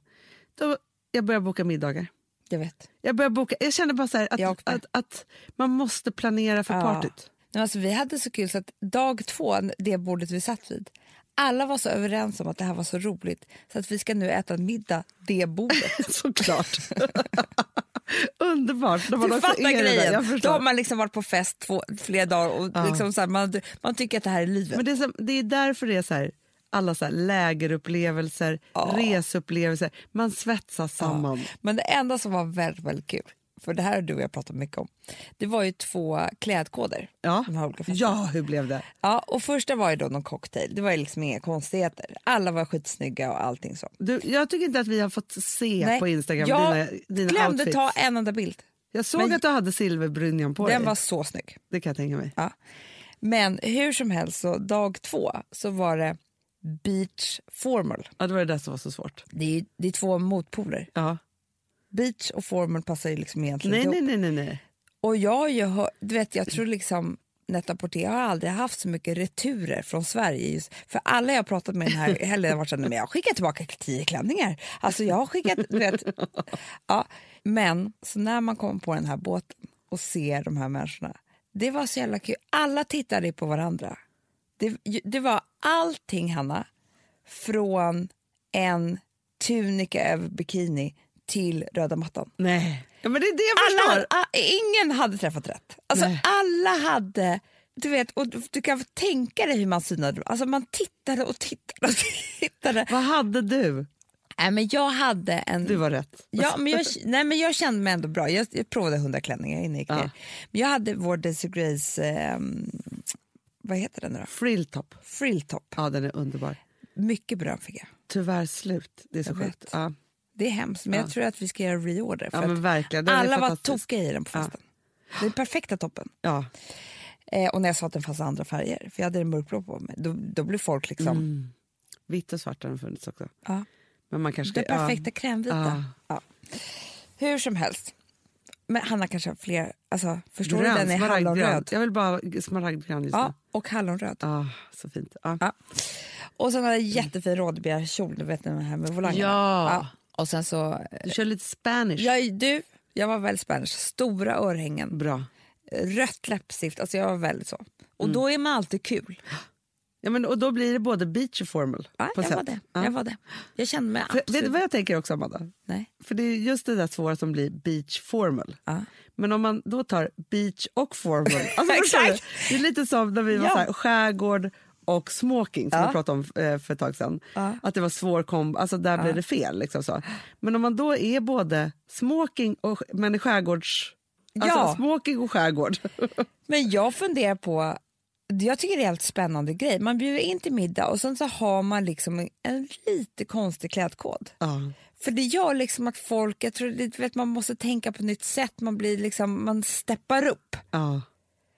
då jag började boka middagar.
Jag vet.
Jag började boka, jag kände bara så att,
åkte.
att, att man måste planera för
Ja.
partyt.
Alltså, vi hade så kul så att dag två, det bordet vi satt vid, alla var så överens om att det här var så roligt så att vi ska nu äta middag det bordet. [LAUGHS]
Såklart. [LAUGHS] Underbart. man
Du fattar grejen. Då har man liksom varit på fest två, flera dagar och
Ja.
liksom så här, man, man tycker att det här är livet.
Men det är, som, det är därför det är så här, alla så här lägerupplevelser,
Ja.
reseupplevelser. Man svetsas samman.
Men det enda som var väldigt, väldigt kul, för det här har du och jag pratat mycket om, det var ju två klädkoder.
Ja. Ja, hur blev det?
Ja, och första var ju då någon cocktail, det var ju liksom inga konstigheter. Alla var skitsnygga och allting så.
Du, jag tycker inte att vi har fått se
Nej,
på Instagram
jag
dina, dina
glömde
outfits.
ta en enda bild.
Jag såg
men-
att du hade silverbrynjan på
Den
dig.
var så snygg.
Det kan jag tänka mig.
Ja. Men hur som helst, så dag två så var det beach formal.
Ja, det var det där som var så svårt.
Det är, det är två motpoler.
Ja.
Beach och formal passar ju liksom egentligen
Nej,
ihop.
nej, nej, nej, nej.
Och jag, hör, du vet, jag tror liksom Netta Porté har aldrig haft så mycket returer från Sverige. Just, för alla jag har pratat med den här [LAUGHS] helgen har varit så men jag har skickat tillbaka tio klänningar. Alltså jag har skickat, du vet. [LAUGHS] Ja, men så när man kommer på den här båten och ser de här människorna, det var så jävla kul. Alla tittade på varandra. Det, det var allting, Hanna, från en tunika över bikini till röda mattan.
nej. Ja, men det är det jag
Alla,
förstår.
a, ingen hade träffat rätt. Alltså,
Nej.
alla hade... Du vet, och du, kan tänka dig hur man synade. Alltså, man tittade och tittade och [LAUGHS] tittade.
Vad hade du?
Nej, men jag hade en...
Du var rätt.
Ja, men jag, nej, men jag kände mig ändå bra. Jag, jag provade hundra klänningar innan jag gick
Ja.
Men jag hade vår Daisy Grace... ehm, vad heter den då?
Frilltop.
Frilltop.
Ja, den är underbar.
Mycket beröm fick jag.
Tyvärr slut. Det är så
Jag
sjukt. Ja.
Det är hemskt, men jag tror att vi ska göra reorder. För
ja. Den
alla var tokiga i den på
Ja.
festen. Den perfekta toppen.
Ja.
Eh, och när jag sa att den fanns andra färger, för jag hade en mörkblå på mig, då, då blev folk liksom...
Mm. Vitt och svart har den funnits också.
Ja,
Men man kanske
den perfekta krämvita.
Ja.
Ja. Hur som helst. Men Hanna kanske har fler, alltså förstår
Grön,
du den är hallonröd?
Jag vill bara smaragdgrön just
Ja,
nu.
och hallonröd.
Ah, så fint. Ja.
Ja. Och sen hade jag jättefin rådbjärskjol, du vet den här med volangerna.
Ja.
Och sen så,
Du kör lite Spanish.
jag, du, jag var väldigt spanish, stora örhängen,
Bra.
rött läppstift, alltså jag var väldigt så. Och
Mm.
då är man alltid kul.
Ja, men, och då blir det både beach och formal.
Ja, jag
sätt.
var det.
Ja.
Jag var det. Jag kände mig
För,
absolut...
vet du vad jag tänker också, Amanda?
Nej.
För det är just det där svåra som blir beach formal.
Ja.
Men om man då tar beach och formal. [LAUGHS] Alltså?
Exakt.
det är lite som när vi var
Ja.
så här, skärgård och smoking som
Ja.
vi pratade om eh, för ett tag sedan.
Ja.
Att det var svår kombo, alltså där blev det fel. Liksom så. Men om man då är både smoking och men i skärgårds... Alltså
Ja.
smoking och skärgård. [LAUGHS]
Men jag funderar på, jag tycker det är en helt spännande grej. Man bjuder in till middag och sen så har man liksom en, en lite konstig klädkod.
ja.
För det gör liksom att folk, jag tror vet, man måste tänka på nytt sätt, man blir liksom, man steppar upp.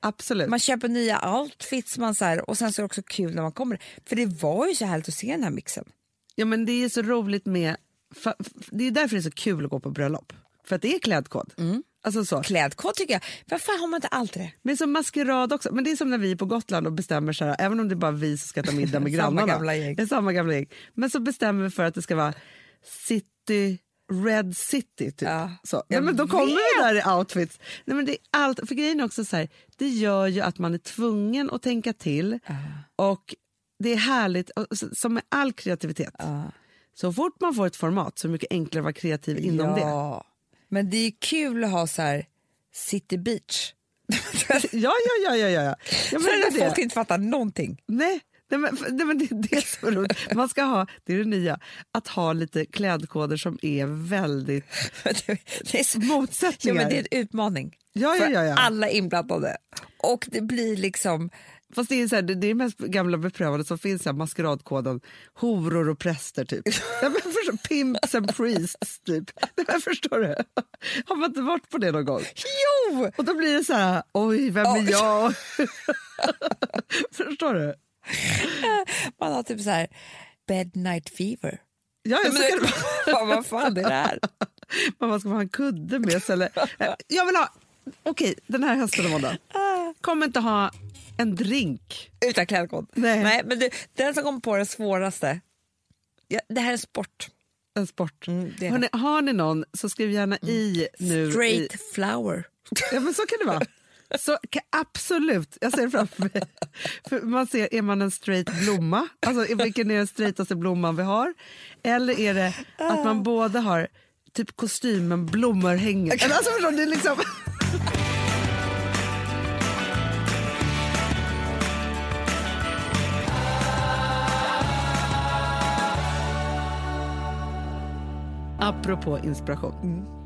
Absolut.
Man köper nya outfits man så här, och sen så är det också kul när man kommer. För det var ju så härligt att se den här mixen.
Ja, men det är så roligt med... fa- f- Det är därför det är så kul att gå på bröllop. För att det är klädkod.
Mm.
Alltså så.
Klädkod tycker jag, varför har man inte alltid det?
Men som maskerad också. Men det är som när vi är på Gotland och bestämmer så här, även om det är bara vi som ska ta middag med [LAUGHS]
Samma
grannarna.
gamla gäng.
Det är samma gamla gäng. Men så bestämmer vi för att det ska vara city, red city typ.
Ja,
så. Nej, men då kommer vi
vet.
där i outfits. Nej, men det är allt, för grejen också så här, det gör ju att man är tvungen att tänka till. Och det är härligt, som med all kreativitet. Så fort man får ett format så är det mycket enklare att vara kreativ inom det.
ja. Men det är kul att ha så här City Beach [LAUGHS]
ja, ja, ja, ja, ja. Menar
det
det.
folk inte fattar någonting.
Nej, nej, men, nej, men det det är [LAUGHS] roligt. Man ska ha, det är det nya, att ha lite klädkoder som är väldigt [LAUGHS]
det är så, ja,
motsättningar.
men det är en utmaning
ja, ja,
för
ja, ja.
alla inblandade. Och det blir liksom...
Fast det är, så här, det, det är mest gamla beprövade som finns, så här, maskeradkoden horor och präster typ. [LAUGHS] Nej, men förstår, pimps and priests typ. Nej, men förstår du? Har man inte varit på det någon gång?
Jo!
Och då blir det så här, oj, vem är jag? förstår du? [LAUGHS]
Man har typ så här bed night fever.
Ja, [LAUGHS] ja, så kan det.
Fan, vad fan är det [LAUGHS] här?
Men vad ska man ha en kudde med sig? Eller? Eh, Jag vill ha, okej, den här hösten Amanda. Kommer inte ha en drink.
Utan klädkod.
Nej.
men du, den som kom på det svåraste. Ja, det här är sport.
En sport.
Mm,
Hörrni, har ni någon så skriv gärna i nu.
Straight
I,
flower.
ja, men så kan det vara. Så, absolut, jag ser framför mig. För man ser, är man en straight blomma? Alltså, vilken är den straightaste blomman vi har? Eller är det att man både har typ kostymen, blommor hänger? Alltså, det är liksom... Apropå inspiration.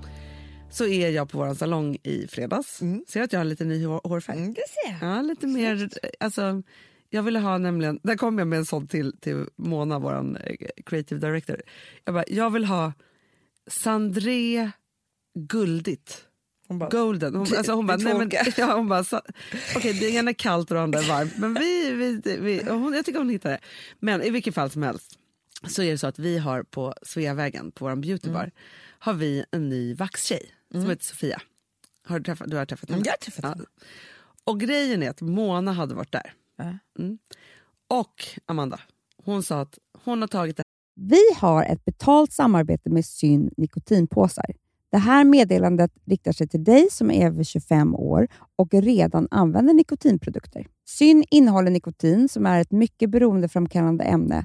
Så är jag på vår salong i fredags. Ser att jag har lite ny hår, hårfärg?
Det ser jag.
Ja, lite mer... Alltså, jag ville ha nämligen... Där kom jag med en sån till, till Mona, vår creative director. Jag, bara, jag vill ha Sandré guldigt.
Hon bara,
Golden. Hon, alltså hon bara, nej men, [LAUGHS] ja, hon bara, okej det ena är kallt och det andra är varmt. Men vi, vi, vi, hon, jag tycker hon hittar det. Men i vilket fall som helst så är det så att vi har på Sveavägen, på vår beautybar,
Mm.
har vi en ny vaxtjej som heter Sofia. Har du, träffat, du har träffat henne?
Mm, jag har träffat henne.
Och grejen är att Mona hade varit där.
Ja.
Mm. Och Amanda, hon sa att hon har tagit det
Vi har ett betalt samarbete med Syn nikotinpåsar. Det här meddelandet riktar sig till dig som är över 25 år och redan använder nikotinprodukter. Syn innehåller nikotin som är ett mycket beroendeframkallande ämne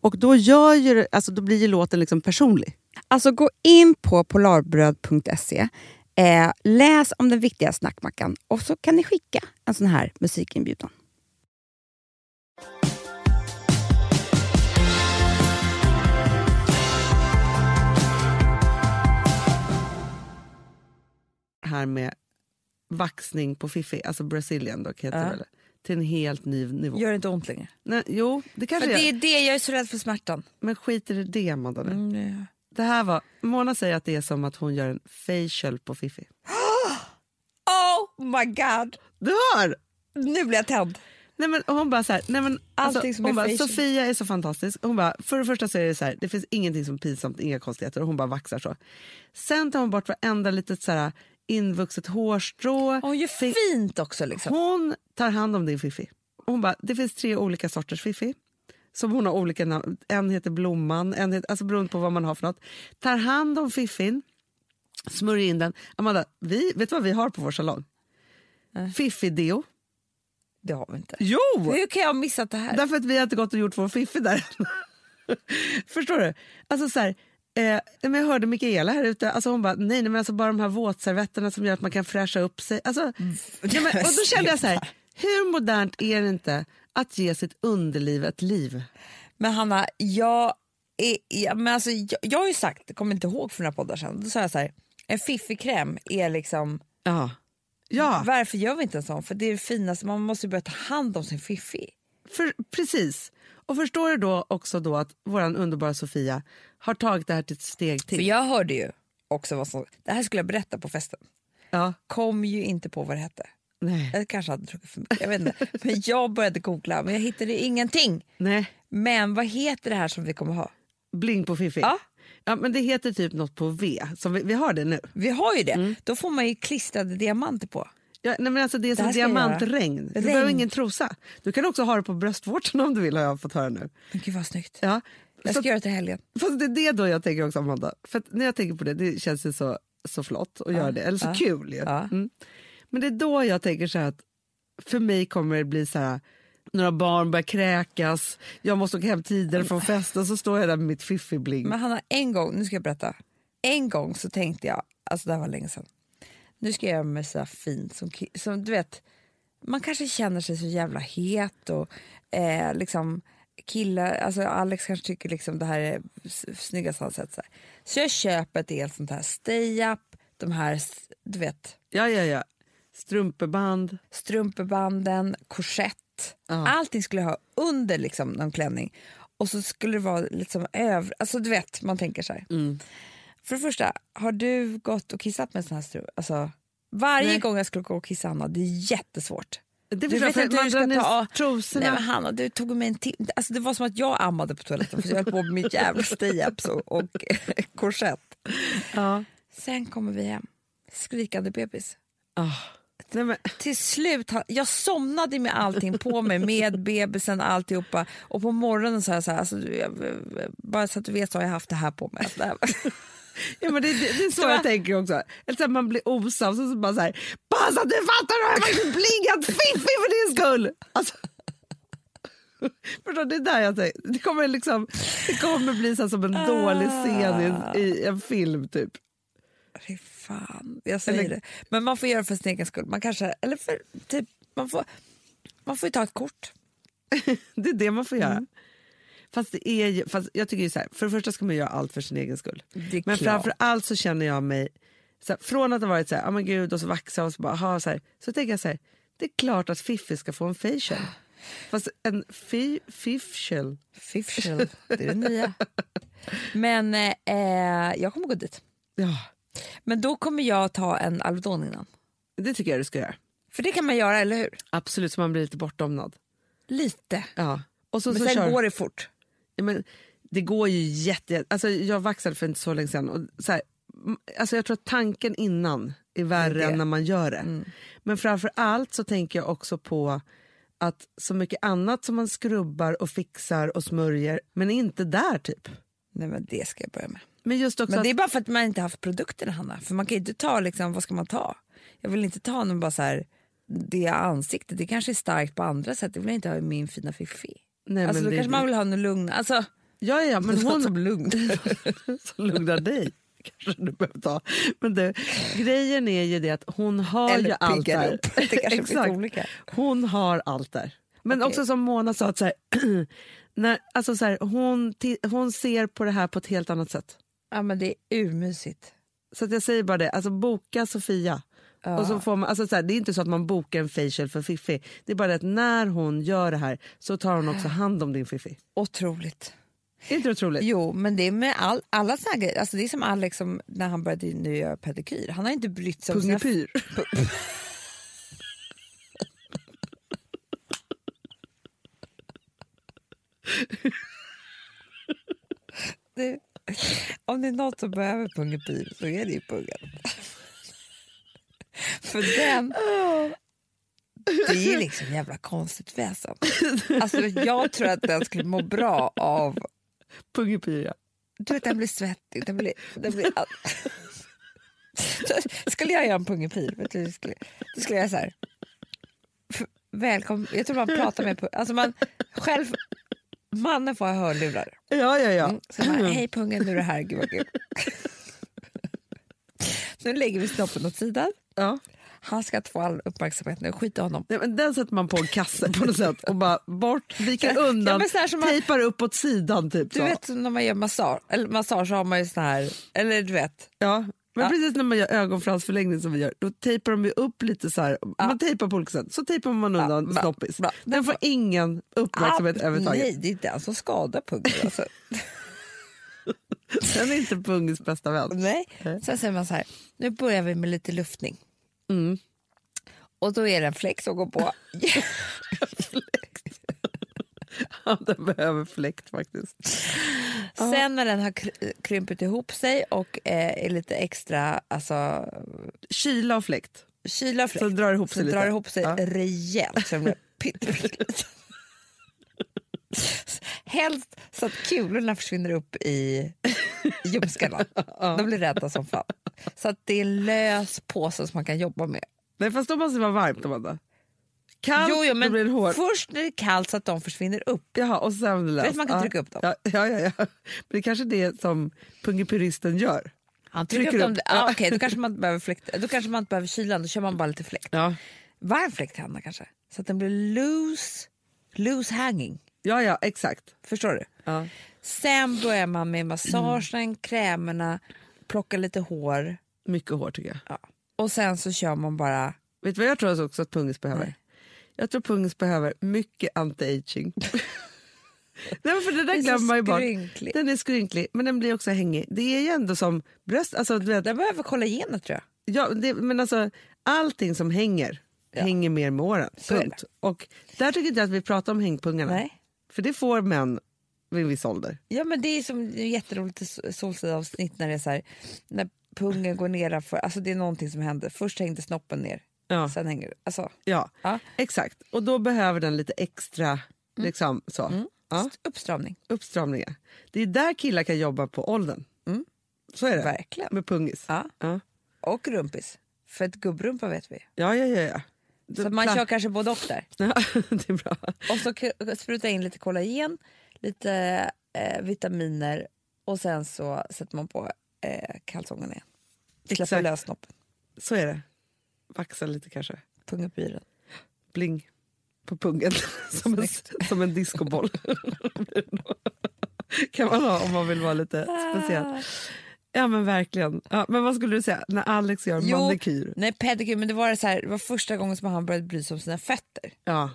Och då, gör ju, alltså, då blir ju låten liksom personlig.
Alltså gå in på polarbröd.se, eh, läs om den viktiga snackmackan och så kan ni skicka en sån här musikinbjudan.
Här med vaxning på fiffi, alltså Brazilian då, heter
Ja.
det till en helt ny nivå.
Gör det inte ont längre?
Nej, jo, det
För
kanske
det
är.
det, jag är så rädd för smärtan.
Men skiter i det, Amanda. nu.
Mm, ja.
Det här var, Mona säger att det är som att hon gör en facial på fiffi. [GASPS]
Oh my god!
Du hör!
Nu blir jag tänd.
Nej, men hon bara så här, nej, men, alltså, hon
är
bara,
facial.
Sofia är så fantastisk. Hon bara, för det första så är det så här, det finns ingenting som är pinsamt, inga konstigheter. Och hon bara vaxar så. Sen tar hon bort varenda litet så här, invuxet hårstrå.
Gör
Fin-
fint också. Liksom.
Hon tar hand om din fiffi. Hon bara, det finns tre olika sorters fiffi. Som hon har olika namn. En heter Blomman, en heter, alltså beroende på vad man har för något. Tar hand om fiffin, smörjer in den. Amanda, vi, vet du vad vi har på vår salong? Fiffi-deo.
Det har vi inte.
Jo!
Hur kan jag ha missat det här?
Därför att vi har inte gått och gjort vår fiffi där. [LAUGHS] Förstår du? Alltså så här, eh, men jag hörde Mikaela här ute, alltså hon bara, nej, nej men alltså bara de här våtservetterna som gör att man kan fräscha upp sig. Alltså, nej, men, och då kände jag så här, hur modernt är det inte att ge sitt underliv ett liv?
Men Hanna, jag, är, ja, men alltså, jag, jag har ju sagt, jag kommer inte ihåg för några poddar sedan, då sa jag så här, en fiffig kräm är liksom,
Ja. Ja,
varför gör vi inte en sån? För det är det finaste, man måste börja ta hand om sin fiffi.
För, precis. Och förstår du då också då att vår underbara Sofia har tagit det här till ett steg
För
till?
jag hörde ju också vad som, det här skulle jag berätta på festen,
Ja.
kom ju inte på vad det hette.
Nej.
Jag kanske hade druckit för mycket, jag vet inte. Men jag började googla men jag hittade ingenting.
Nej.
Men vad heter det här som vi kommer ha?
Bling på fiffi.
Ja.
Ja, men det heter typ något på V, som vi, vi har det nu.
Vi har ju det,
Mm.
då får man ju klistrade diamanter på.
Ja, nej, men alltså det är som diamantregn. Du
Regn.
behöver ingen trosa. Du kan också ha det på bröstvårtan om du vill har jag fått höra nu.
Men gud vad snyggt.
Ja.
Jag
Så,
ska göra det till helgen.
fast det är det då jag tänker också Amanda. För när jag tänker på det, det känns ju så, så flott att göra det. Eller så
ja,
kul ju.
ja.
Mm. Men det är då jag tänker så att för mig kommer det bli så här några barn börjar kräkas, jag måste åka hem tidigare från festen så står jag där med mitt fiffibling.
Men Hanna, en gång, nu ska jag berätta. En gång så tänkte jag, alltså det här var länge sedan. Nu ska jag göra mig så fint som, som du vet, man kanske känner sig så jävla het och eh, liksom killar, alltså Alex kanske tycker liksom det här är snyggast han sett. Så, här. så jag köper ett helt sånt här stay up, de här, du vet,
Ja, ja, ja. Strumpeband.
strumpebanden, korsett.
Ja.
Allting skulle jag ha under liksom, någon klänning. Och så skulle det vara lite som över... Alltså du vet, man tänker så här.
Mm.
För det första, har du gått och kissat med sån här strup? Alltså, varje
Nej.
gång jag skulle gå och kissa Hanna, det är jättesvårt.
Det
Du vet inte hur du ska ta-
trosorna.
Nej men Hanna, du tog mig en tim- alltså, Det var som att jag ammade på toaletten för jag höll på med mitt jävla stay-ups och, och [LAUGHS] korsett.
ja.
Sen kommer vi hem, skrikande bebis.
Ah. Nej, men,
till slut, jag somnade med allting på mig, med bebisen alltihopa. Och på morgonen sa jag så här, alltså, jag, bara så att du vet så har jag haft det här på mig.
Ja, men det, det, det är så jag tänker också. Eller så man blir osams och så bara så här, pass att du fattar, du har faktiskt blingat Fiffi för din skull. Alltså, förstår, det är där jag tänker. Det kommer, liksom, det kommer bli så som en dålig scen i, i en film typ.
Fy fan, jag säger
Eller-
det. Men man får göra det för sin egen skull. Man kanske, eller för, typ, man får, man får ju ta ett kort. [LAUGHS]
Det är det man får göra. Fast det är fast jag tycker ju så här, för det första ska man göra allt för sin egen skull. Men
klart.
framför allt så känner jag mig, så här, från att ha varit så här, oh men gud och så vaxa och så bara, aha, så, här, så tänker jag så här, det är klart att Fiffi ska få en facial. [SIGHS] Fast en fi, fiffel.
Fiffel, det är det nya. [LAUGHS] Men eh, jag kommer gå dit.
Ja,
Men då kommer jag ta en Alvedon innan.
det tycker jag du ska göra.
För det kan man göra, eller hur?
Absolut, så man blir lite bortdomnad.
Lite.
Ja. Och så,
Men
så
sen
kör,
går det fort.
Men det går ju jätte... Alltså jag vaxade för inte så länge sedan. Och så här, alltså jag tror att tanken innan är värre
Det är det.
än när man gör det. Men framför allt så tänker jag också på att så mycket annat som man skrubbar och fixar och smörjer, men inte där typ.
Nej men det ska jag börja med.
Men just också
Men det är bara för att man inte haft produkterna Hanna. För man kan inte ta liksom, vad ska man ta? Jag vill inte ta någon bara så här, det ansiktet, det kanske är starkt på andra sätt. Det vill jag inte ha i min fina fiffi.
Nej,
alltså
men
då
det,
kanske man vill ha något lugn. Alltså,
ja, ja, men [LAUGHS] hon
som lugn. [LAUGHS]
som lugnar dig. [LAUGHS] Kanske du behöver ta. Men du, grejen är ju det att hon har
Eller
ju allt där. Exakt. Hon har allt där. Men
Okej.
också som Mona sa, att så här, [CLEARS THROAT] när, alltså så här, hon, hon ser på det här på ett helt annat sätt.
Ja men det är urmysigt.
Så att jag säger bara det, alltså boka Sofia. Och så får man, alltså så här, det är inte så att man bokar en facial för Fiffi. Det är bara att när hon gör det här så tar hon också hand om din Fiffi.
Otroligt.
Är inte otroligt?
Jo, men det är med all, alla såna här grejer. Alltså det är som Alex som, när han började nu göra pedikyr. Han har inte brytt sig om sina...
Pungepyr. [LAUGHS]
Det, om det är något som behöver pungepyr så är det ju pungen. För den... [LAUGHS] Det är liksom jävla konstigt väsen. Alltså jag tror att den skulle må bra av...
Pungepyr ja.
Du vet, den blir svettig. Den blir, den blir, [LAUGHS] skulle jag göra en pungepyr, vet du, skulle, det skulle jag så här. Välkommen. Jag tror man pratar med... Alltså man själv... Mannen får ha hörlurar.
Ja, ja, ja.
Mm. Så bara, hej pungen, nu är det här. Gud vad kul. [LAUGHS] nu lägger vi snoppen åt sidan.
Ja.
Han ska få all uppmärksamhet nu. Skit i honom.
Nej, men den sätter man på en kasse på något sätt och bara bort, viker
Ja,
undan,
som man-
tejpar upp åt sidan. Typ,
Du
så.
vet när man gör massage, eller massage så har man ju sån här, eller du vet.
Ja, men
Ja.
precis när man gör ögonfransförlängning som vi gör, då tejpar de ju upp lite så här. Man tejpar på olika sätt. Så tejpar man undan
bra,
snoppis.
bra.
Den får ingen uppmärksamhet
Ah,
överhuvudtaget.
Nej, det är den som skadar pungen. Alltså. [LAUGHS]
Den är inte pungens bästa vän.
nej. Sen säger man så här, nu börjar vi med lite luftning.
Mm.
Och då är det en fläck som går på. [LAUGHS]
Ja, den behöver fläkt faktiskt.
Sen när den har kry- krympit ihop sig och eh, är lite extra alltså,
Kyla och fläkt.
kyla och fläkt.
Så drar ihop sig
så
lite.
drar ihop sig
Ja.
rejält så den. [LAUGHS] Helst så att kulorna försvinner upp i [LAUGHS] ljumskarna. De blir rädda som fan. Så att det är lös påse som man kan jobba med.
Nej, fast då måste det vara varmt, Amanda. Kallt,
jo, jo, men
blir hårt.
först när det är kallt så att de försvinner upp.
Jaha, och sen löst.
Vet, man kan
ja.
trycka upp dem.
Ja, ja, ja, ja. Men det är kanske det som pungipyristen gör.
Han
Trycker
trycker upp
upp.
dem. Ah, Okej, då, kanske man inte behöver fläkt. då kanske man inte behöver kylan, då kör man bara lite fläkt.
Ja,
Varm fläkt Hanna kanske. Så att den blir loose, loose hanging.
ja, ja exakt.
Förstår du?
Ja.
Sen börjar man med massagen, krämerna, plocka lite hår.
Mycket hårt tycker jag.
Ja. Och sen så kör man bara...
Vet du vad jag tror också att pungis behöver?
Nej.
Jag tror pungis behöver mycket anti-aging. [LAUGHS] Nej, för det där glömmer man ju bort. Den är skrynklig, men den blir också hängig. Det är ju ändå som bröst. Alltså, du vet,
Den behöver kollagenet tror jag.
ja, det, men alltså, allting som hänger
Ja.
hänger mer med åren. Punkt. Och där tycker inte jag att vi pratar om hängpungarna.
Nej.
För det får män vid en viss ålder.
Ja men det är som det är jätteroligt Solsidan-avsnitt när det är så här, när pungen går ner för, alltså det är någonting som händer. Först hängde snoppen ner,
Ja.
sen hänger alltså,
Ja,
Ja.
exakt. Och då behöver den lite extra liksom, så. Ja,
uppstramning.
uppstramningar. Det är där killar kan jobba på åldern. Så är det.
Verkligen.
Med pungis.
Ja.
Ja,
Och rumpis. För ett gubbrumpa vet vi.
ja, ja. ja, ja.
Så man kör kanske både och där. [LAUGHS]
Ja, det är bra.
Och så spruta in lite kollagen, lite eh, vitaminer och sen så sätter man på eh, kalsongerna igen. Släpper lös snoppen.
Så är det. Vaxa lite kanske.
Punga upp i den.
Bling på pungen. [LAUGHS] som, en, [LAUGHS] som en discoboll. [LAUGHS] kan man ha om man vill vara lite speciell. Ja men verkligen. Ja, men vad skulle du säga när Alex gör
Jo.
manikyr?
Nej pedikyr, men det var, det så här, det var första gången som han började bry sig om sina fötter.
Ja.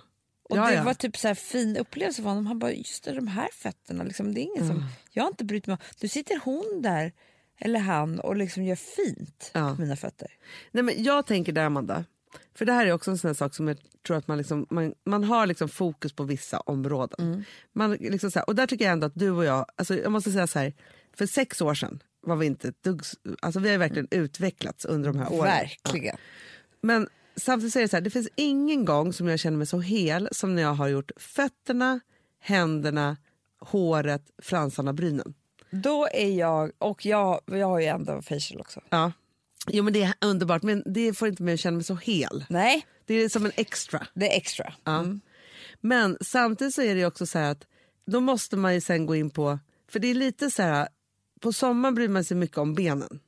Och
ja,
det
ja.
var typ så här fin upplevelse för honom. Han bara, just det, de här fötterna, liksom, det är ingen
Mm.
som, jag har inte brytt mig om. Nu sitter hon där, eller han, och liksom gör fint
Ja.
på mina fötter.
Nej, men jag tänker där Amanda, för det här är också en sån sak som jag tror att man, liksom, man, man har liksom fokus på vissa områden. Man liksom så här, och där tycker jag ändå att du och jag, alltså jag måste säga så här, för sex år sedan var vi inte ett dugg, alltså vi har verkligen utvecklats under de här åren.
Verkligen.
Men samtidigt är det så här, det finns ingen gång som jag känner mig så hel som när jag har gjort fötterna, händerna, håret, fransarna, brynen.
Då är jag, och jag, jag har ju ändå facial också.
Ja. Jo men det är underbart men det får inte mig att känna mig så hel.
Nej,
Det är som en extra.
det är extra.
Ja. Men samtidigt så är det också så här att då måste man ju sen gå in på, för det är lite så här, på sommaren bryr man sig mycket om benen.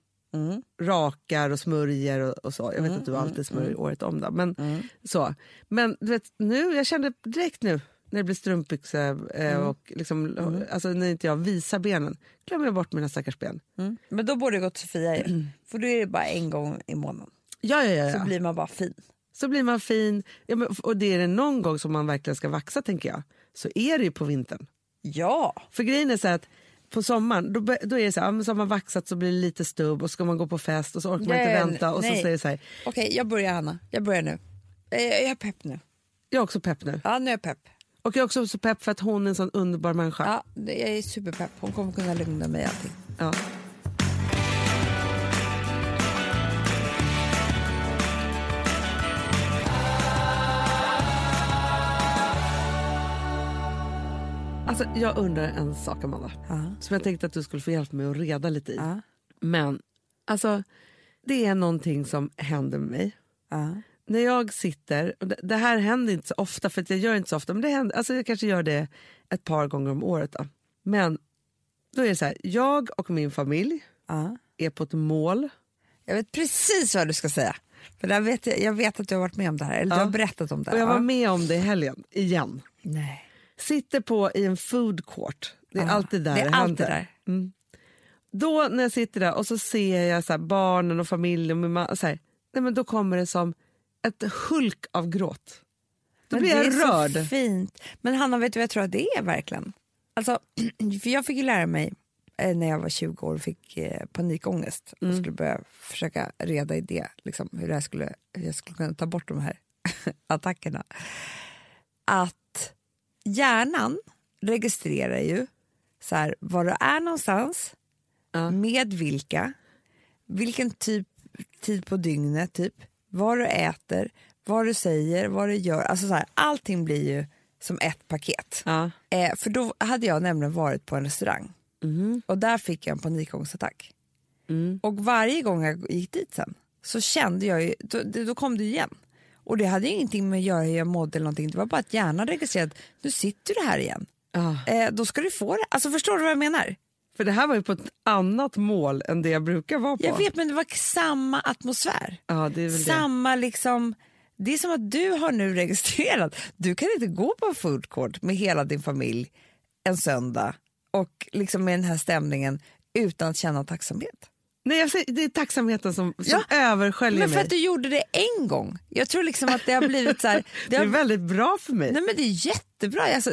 Rakar och smörjer och, och så. Jag vet att du alltid smörjer året om då. Men, så. men du vet, nu, jag kände direkt nu när det blir strumpbyxor eh, och liksom, alltså, när inte jag visar benen, glömmer jag bort mina stackars ben.
Mm. Men då borde det gå till Sofia ju. [CLEARS THROAT] För då är det bara en gång i månaden.
Ja, ja, ja.
Så
ja.
blir man bara fin.
Så blir man fin. Ja, men, och det är det någon gång som man verkligen ska vaxa tänker jag, så är det ju på vintern.
Ja.
För grejen är så att på sommaren då, då är det så här, så har man vaxat så blir det lite stubb och ska man gå på fest och så orkar man inte vänta och så säger det så här,
Okej, jag börjar Hanna. Jag börjar nu. Eh, Jag är pepp nu.
jag är också pepp nu.
Ja, nu är jag pepp.
Och jag är också så pepp för att hon är en sån underbar människa.
Ja, jag är superpepp. Hon kommer kunna lugna mig i allting.
Ja. Alltså, jag undrar en sak, Amanda,
Ja.
som jag tänkte att du skulle få hjälpa mig att reda lite i.
Ja.
Men alltså, det är någonting som händer med mig.
Ja.
När jag sitter, och det, det här händer inte så ofta, för att jag gör inte så ofta, men det händer, alltså jag kanske gör det ett par gånger om året. Då. Men då är det så här, jag och min familj är på ett mål.
Jag vet precis vad du ska säga. För där vet jag, jag vet att du har varit med om det här. Eller du har berättat om det.
Och jag
här.
var med om det i helgen, igen.
Nej.
Sitter på i en food court. Det är
Ja,
alltid där
det är alltid där.
Då när jag sitter där och så ser jag så här, barnen och familjen, och min ma- så här, nej, men då kommer det som ett hulk av gråt. Då
Men
blir jag
det är
rörd.
så fint. Men Hanna, vet du vad jag tror att det är verkligen? Alltså, [CLEARS THROAT] för jag fick ju lära mig eh, när jag var 20 år och fick eh, panikångest och skulle börja försöka reda i det, liksom, hur, här skulle, hur jag skulle kunna ta bort de här [LAUGHS] attackerna. Att hjärnan registrerar ju så här, var du är någonstans,
Ja.
med vilka, vilken typ tid på dygnet, typ, vad du äter, vad du säger, vad du gör. Alltså så här, allting blir ju som ett paket.
Ja.
Eh, för då hade jag nämligen varit på en restaurang och där fick jag en panikångestattack. Och varje gång jag gick dit sen så kände jag ju, då, då kom det igen. Och det hade ingenting med att göra hur jag mådde eller någonting. Det var bara att hjärnan registrerade, nu sitter du här igen.
Ja.
Eh, då ska du få det. Alltså förstår du vad jag menar?
För det här var ju på ett annat mål än det jag brukar vara på.
Jag vet men det var samma atmosfär.
Ja, det är väl det.
Samma liksom, det är som att du har nu [LAUGHS] registrerat, du kan inte gå på en food court med hela din familj en söndag och liksom med den här stämningen utan att känna tacksamhet.
Nej, jag säger, det är tacksamheten som, som
Ja,
översköljer
Men för
mig.
att du gjorde det en gång. Jag tror liksom att det har blivit så här, [LAUGHS]
Det
det
är
har,
väldigt bra för mig.
Nej men det är jättebra, alltså,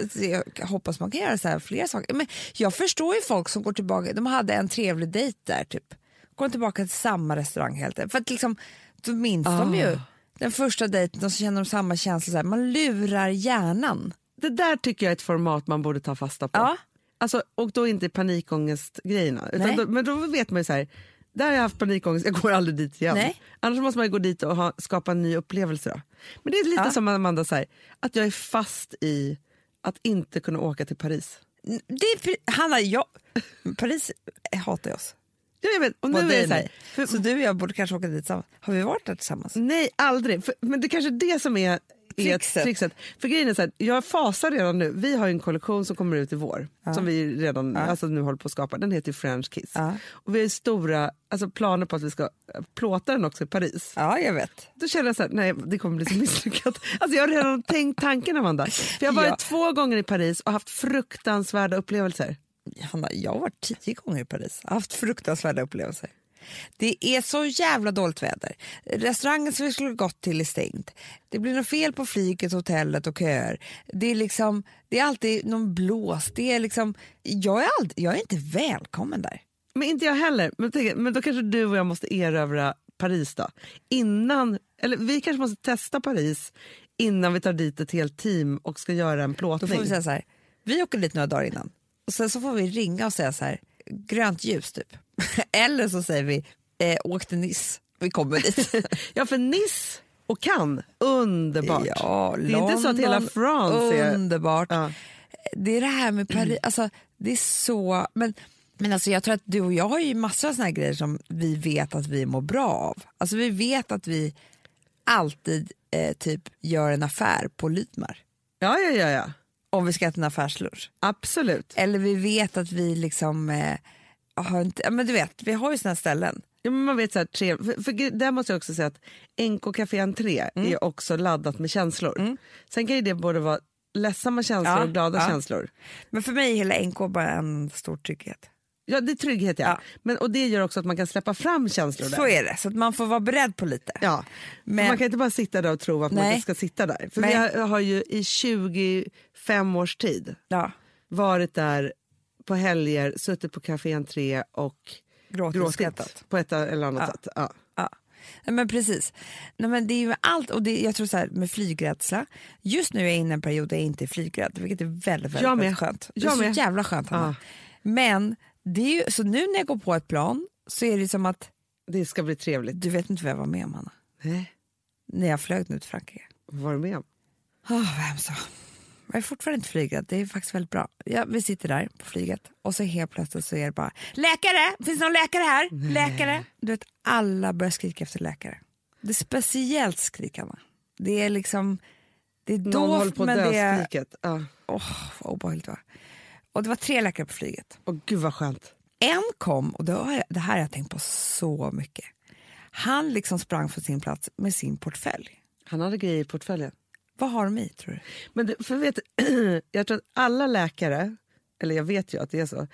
jag hoppas man kan göra så här flera saker. Men jag förstår ju folk som går tillbaka, de hade en trevlig dejt där typ, går tillbaka till samma restaurang helt. För att liksom, då minns de
Ah.
ju den första dejten och så känner de samma känsla, så här, man lurar hjärnan.
Det där tycker jag är ett format man borde ta fasta på.
Ja.
Alltså, och då inte panikångestgrejerna. Utan
Nej.
då, men då vet man ju så här, där har jag haft panikångest, jag går aldrig dit igen.
Nej.
Annars måste man ju gå dit och ha, skapa en ny upplevelse. Då. Men det är lite
Ja.
som Amanda säger, att jag är fast i att inte kunna åka till Paris.
Det är, Hanna, jag, Paris hatar oss.
Ja, jag vet. Och nu är så här, för,
Så du och jag borde kanske åka dit tillsammans. Har vi varit där tillsammans?
Nej, aldrig. För, men det är kanske det som är är
Trixet.
För grejen är så här, jag fasar redan nu. Vi har en kollektion som kommer ut i vår. Som vi redan alltså nu håller på att skapa. Den heter French Kiss.
Ja.
Och vi har stora alltså planer på att vi ska eh, plåta den också i Paris.
Ja, jag vet.
Då känner jag så här, nej det kommer bli så [LAUGHS] misslyckat. Alltså jag har redan tänkt tanken Amanda. För jag har varit
Ja.
två gånger i Paris och haft fruktansvärda upplevelser.
Hanna, jag har varit tio gånger i Paris. Har haft fruktansvärda upplevelser. Det är så jävla dåligt väder. Restaurangen som vi skulle gått till är stängd. Det blir något fel på flyget, hotellet och köer. Det är, liksom, det är alltid någon blås. Det är liksom, jag, är aldrig, jag är inte välkommen där.
Men inte jag heller. Men, tänk, men då kanske du och jag måste erövra Paris då. Innan, eller vi kanske måste testa Paris innan vi tar dit ett helt team och ska göra en
Då
plåtning.
får vi säga så här, vi åker dit några dagar innan och sen så får vi ringa och säga så här, grönt ljus typ. [LAUGHS] Eller så säger vi, eh, åk till Nice, vi kommer dit. [LAUGHS]
Ja, för Nice och Cannes, underbart.
Ja,
det är inte så att hela
London,
France är...
Underbart.
Ja.
Det är det här med Paris, alltså, det är så... Men, men alltså, jag tror att du och jag har ju massor av såna här grejer som vi vet att vi mår bra av. Alltså, vi vet att vi alltid eh, typ gör en affär på Lydmar
Ja, ja, ja, ja.
om vi ska äta en affärslunch.
Absolut.
Eller vi vet att vi liksom eh, har inte, ja, men du vet, vi har ju såna här ställen.
Ja, men man vet så här, tre, för, för där måste jag också säga att NK Café Entré
Mm.
är också laddat med känslor. Sen kan ju det både vara ledsamma känslor
Ja,
och glada
ja.
känslor.
Men för mig är hela NK bara en stor trygghet.
Ja, det är trygghet ja.
Ja.
Men, och det gör också att man kan släppa fram känslor där.
Så är det, så att man får vara beredd på lite.
Ja,
Men-
men, man kan inte bara sitta där och tro att man
Nej.
inte ska sitta där. För
Nej.
vi har, har ju i 25 års tid
Ja.
varit där på helger, suttit på Café Entré och
Gråtit
på ett eller annat
Ja.
sätt. Ja.
Men precis. Nej, men det är ju allt, och det, jag tror så här, med flygrädsla, just nu är jag inne i en period där jag inte är flygrädd, vilket är väldigt, väldigt,
Jag med.
väldigt skönt. Det är
Jag
så
med.
jävla skönt, Hanna.
Ja.
Men det är ju, så nu när jag går på ett plan så är det som att,
Det ska bli trevligt.
du vet inte vad jag var med om, Hanna.
Nej,
När jag flög nu till Frankrike.
vad var du med om?
Oh, vad hemskt. Jag är fortfarande inte flygrädd, det är faktiskt väldigt bra. Ja, vi sitter där på flyget och så helt plötsligt så är det bara läkare, finns det någon läkare här? Läkare. Du vet, alla börjar skrika efter läkare. Det är speciellt skrik, Anna. Det är liksom, det är
Någon håller på att dö skriket.
Åh vad obehagligt var. Och det var tre läkare på flyget.
Åh, gud vad skönt.
En kom, och det, jag, det här har jag tänkt på så mycket. Han liksom sprang från sin plats med sin portfölj.
Han hade grejer i portföljen.
Vad har de i tror du?
Men det, för vet, [CLEARS THROAT] jag tror att alla läkare, eller jag vet ju att det är så,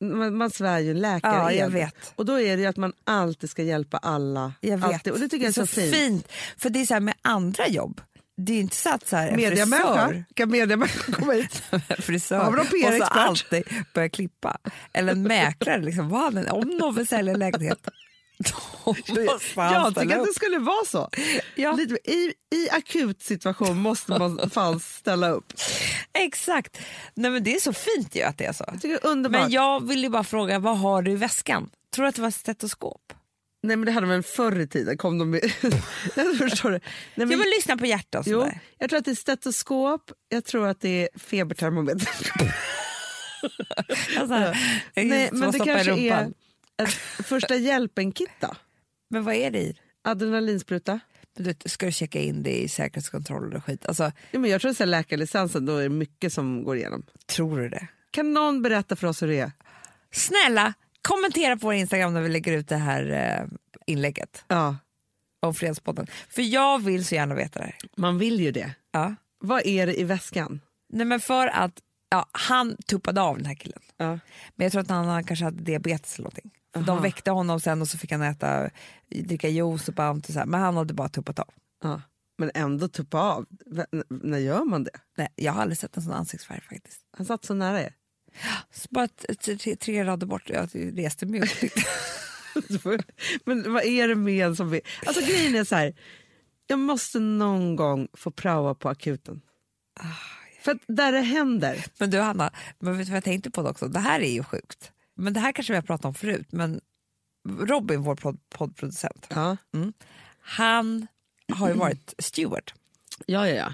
man, man svär ju en läkare
Ja, jag vet.
Och då är det ju att man alltid ska hjälpa alla.
Jag vet.
Alltid. Och det tycker jag är så, fint.
För det är så här med andra jobb. Det är inte så att så här,
Mediamänniska, kan mediamänniska komma hit? [LAUGHS]
frisör
Har vi någon
måste
PR-expert?
alltid börja klippa. Eller en mäklare, liksom, vad om någon vill sälja en lägenhet [LAUGHS]
Jag tycker att det skulle vara så.
Ja.
Lite, i, I akut situation måste man [LAUGHS] fan ställa upp.
Exakt. Nej, men det är så fint ju att det är så.
Jag tycker det.
Men jag vill ju bara fråga, vad har du i väskan? Tror du att det var stetoskop?
Nej men det hade man förr i tiden. Kom de med... [LAUGHS] jag förstår det. Nej, men,
Jag vill lyssna på hjärta och
jo,
sådär.
jag tror att det är stetoskop, jag tror att det är febertermometer.
Alltså,
Nej, men det kanske är. Ett första hjälpen-kit då.
Men vad är det i?
Adrenalinspruta.
Du ska du checka in det i säkerhetskontroller och skit? Alltså,
Ja, men jag tror att läkarlicensen då är det mycket som går igenom.
tror du det?
Kan någon berätta för oss hur det är?
Snälla, kommentera på vår Instagram när vi lägger ut det här eh, inlägget
Ja,
om Fredagspodden. För jag vill så gärna veta det här.
man vill ju det.
Ja.
Vad är det i väskan?
Nej, men för att ja, han tuppade av den här killen.
Ja.
Men jag tror att han kanske hade diabetes eller någonting. För de väckte honom sen och så fick han äta, dricka juice och så här. Men han hade bara tuppat av.
Ja. Men ändå tuppa av. V- när gör man det?
Nej, jag har aldrig sett en sån ansiktsfärg faktiskt.
Han satt så nära er.
Bara tre, tre rader bort, jag reste mig upp. [LAUGHS]
Men vad är det med en som vill? Alltså grejen är så här. Jag måste någon gång få praoa på akuten. För att där det händer.
Men du Hanna, men vet du vad jag tänkte på det också? Det här är ju sjukt. Men det här kanske vi har pratat om förut. Men Robin, vår podd, poddproducent,
Ja.
han har ju varit steward.
ja, ja, ja.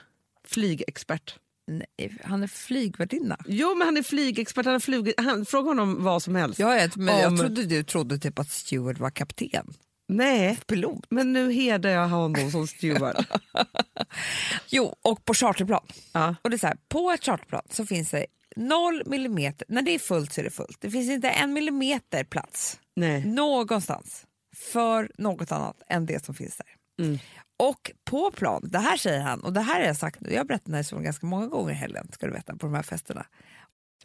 Flygexpert. Nej, han är flygvärdinna.
Jo, men han är flygexpert. Han har flugit, han, fråga honom vad som helst.
Jag, vet, men jag
Om-
trodde du trodde typ att Stewart var kapten.
Nej,
Pilot.
men nu hedrar jag honom som steward. [LAUGHS]
Jo, och på charterplan.
ja.
Och det är så här, på ett charterplan så finns det noll millimeter, när det är fullt så är det fullt. Det finns inte en millimeter plats
Nej.
någonstans för något annat än det som finns där.
Mm.
Och på plan, det här säger han, och det här har jag sagt nu, jag har berättat den här historien ganska många gånger i helgen, ska du veta, på de här festerna.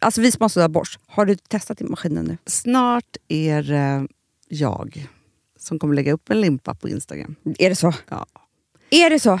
Alltså vi sponsrar av Bosch. Har du testat i maskinen nu?
Snart är det jag som kommer lägga upp en limpa på Instagram.
Är det så?
Ja.
Är det så?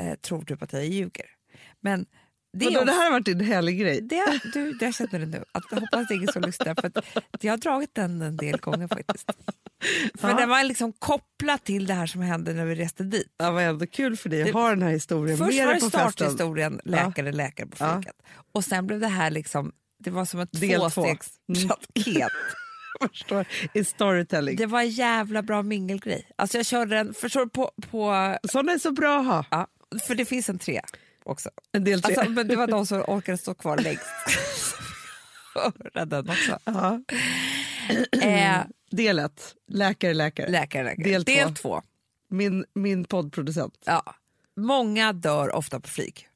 eh, tror typ att jag ljuger. Men det,
Vadå,
är
det här har varit din helggrej.
det, du, det jag känner det nu. Att, jag hoppas det är ingen som lyssnar. För att jag har dragit den en del gånger faktiskt. [LAUGHS] För
Ja.
den var liksom kopplad till det här som hände när vi reste dit.
Ja, vad ändå kul för dig att ha den här historien
Först
med
var det starthistorien, läkare, läkare på
Ja.
flyget. Och sen blev det här liksom, det var som ett
Del två.
tvåstegspaket. [LAUGHS]
Förstår. I storytelling.
Det var en jävla bra mingelgrej. Alltså jag körde den, förstår på, på
Såna är så bra att ha.
ja, för det finns en tre också.
En del tre.
Alltså, men det var de som orkade stå kvar längst. [LAUGHS] Den också.
Ja.
Eh,
Del ett, läkare, läkare.
läkare, läkare.
Del två.
Del två.
Min, min poddproducent.
Ja. Många dör ofta på flyg.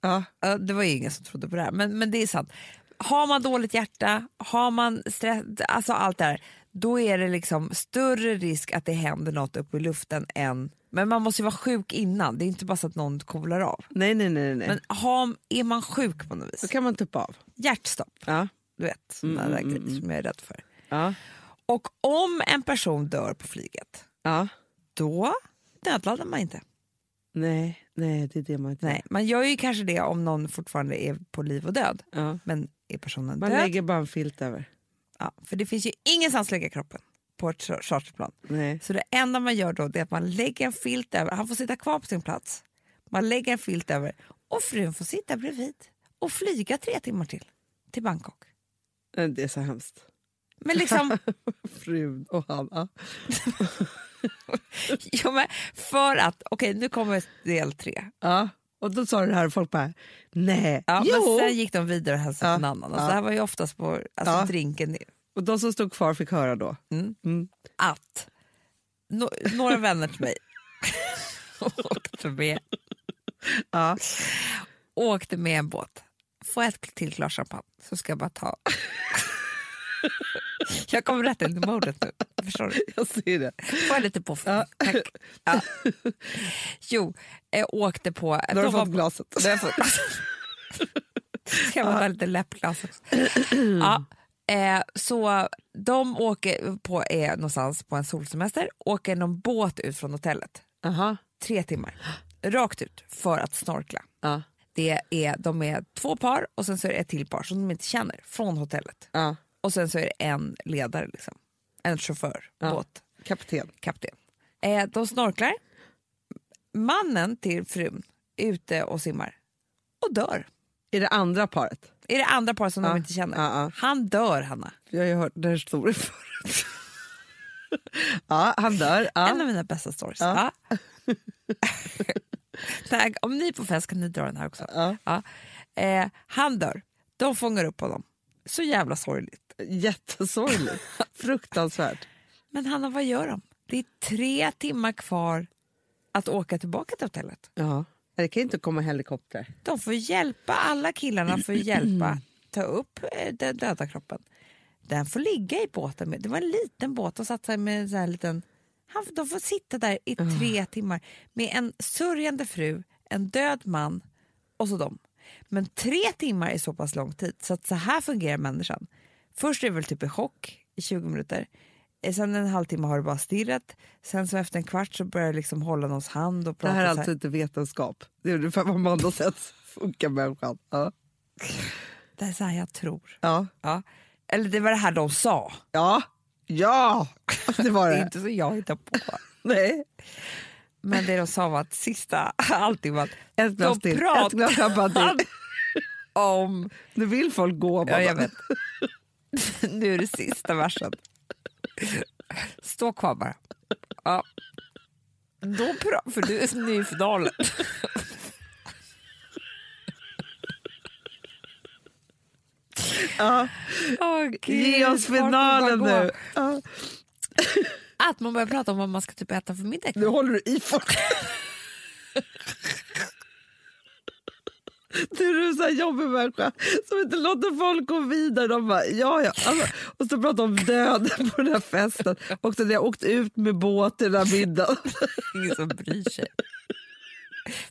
Ja,
Det var ju ingen som trodde på det här, men, men det är sant. Har man dåligt hjärta, har man stress, alltså allt det här, då är det liksom större risk att det händer något uppe i luften än... Men man måste ju vara sjuk innan, det är inte bara så att någon kolar av.
Nej, nej, nej. nej.
Men har, är man sjuk på något vis,
Då kan man tuppa av.
hjärtstopp,
Ja.
du vet, sådana
Mm,
där
mm,
grejer
mm,
som jag är rädd för.
Ja.
Och om en person dör på flyget,
ja.
då nödladdar man inte.
Nej, nej, det är det man inte
Nej, man gör ju kanske det om någon fortfarande är på liv och död.
Ja.
Men är personen
Man
död?
lägger bara en filt över.
Ja, för det finns ju ingenstans att lägga kroppen på ett char- charterplan.
Nej.
Så det enda man gör då är att man lägger en filt över, han får sitta kvar på sin plats. Man lägger en filt över och frun får sitta bredvid och flyga tre timmar till, till Bangkok.
Nej, Det är så hemskt.
Men liksom, [LAUGHS]
Frun och han. [LAUGHS] Ja.
men för att, okej nu kommer del tre.
Ja. Och då sa du det här och folk bara, nej.
Ja,
jo.
men sen gick de vidare och hälsade
Ja,
på en annan. Alltså,
ja.
Det här var ju oftast på alltså,
Ja.
drinken.
Och de som stod kvar fick höra då.
Mm.
Mm.
att no några vänner till mig [LAUGHS] åkte med,
Ja.
åkte med en båt. Få ett till glas champagne så ska jag bara ta. [LAUGHS] jag kommer rätt in i modet nu. Förstår du?
Jag ser det.
Får jag lite påfyllning?
Ja.
Tack. Ja. [LAUGHS] Jo, jag åkte på...
Då har du fått glaset.
Har jag fått. Ska jag bara ta lite läppglas också. [CLEARS THROAT] Ja. Eh, så de åker på, är någonstans på en solsemester, åker någon båt ut från hotellet.
Aha.
Tre timmar. Rakt ut för att snorkla.
Ja.
Det är, de är två par och sen så är det ett till par som de inte känner från hotellet.
Ja.
Och sen så är det en ledare, liksom. en chaufför, båt
Kapten.
kapten. Eh, de snorklar. Mannen till frun är ute och simmar och dör.
Är det andra paret?
Är det andra par som
Ja,
de inte känner?
ja, ja.
Han dör, Hanna.
Jag har ju hört den här historien förut. [LAUGHS] ja, han dör.
En av mina bästa stories. [LAUGHS] Tack. Om ni är på fest kan ni dra den här också. Eh, han dör. De fångar upp honom. Så jävla sorgligt.
Jättesorgligt. [LAUGHS] Fruktansvärt.
Men Hanna, vad gör de? Det är tre timmar kvar att åka tillbaka till hotellet.
Ja. Det kan inte komma helikopter.
De får hjälpa, alla killarna får hjälpa [CLEARS THROAT] ta upp eh, den döda kroppen. Den får ligga i båten. Det var en liten båt. De satt här med en liten... Han, de får sitta där i tre timmar med en sörjande fru, en död man och så dem. Men tre timmar är så pass lång tid så att så här fungerar människan. Först är det väl typ i chock i 20 minuter. Eh, Sen en halvtimme har du bara stirrat. Sen så efter en kvart så börjar jag liksom hålla någons hand och
Det
prata.
här är
så här.
alltså inte vetenskap. Det är ungefär vad man har sett funkar människan. Ja.
det är så här jag tror.
Ja.
Ja. Eller det var det här de sa.
ja, ja, [LAUGHS] det var
Det är
det.
inte så jag hittar på. [LAUGHS]
Nej.
Men det de sa var att sista halvtimmen,
Ett glas
de pratade [LAUGHS] om...
Nu vill folk gå.
Ja, jag vet. nu är det sista versen. Stå kvar bara. Ja. Då pra- för du är ny i finalen.
Ja.
Gud,
Ge oss finalen nu. Ja.
Att man börjar prata om vad man ska typ äta för middag.
Nu håller du i folk. Du är en sån här jobbig människa som inte låter folk gå vidare. De bara, ja, ja. Alltså, och så pratar de om döden på den här festen. Och när jag åkt ut med båt till den här middagen.
Ingen som bryr sig.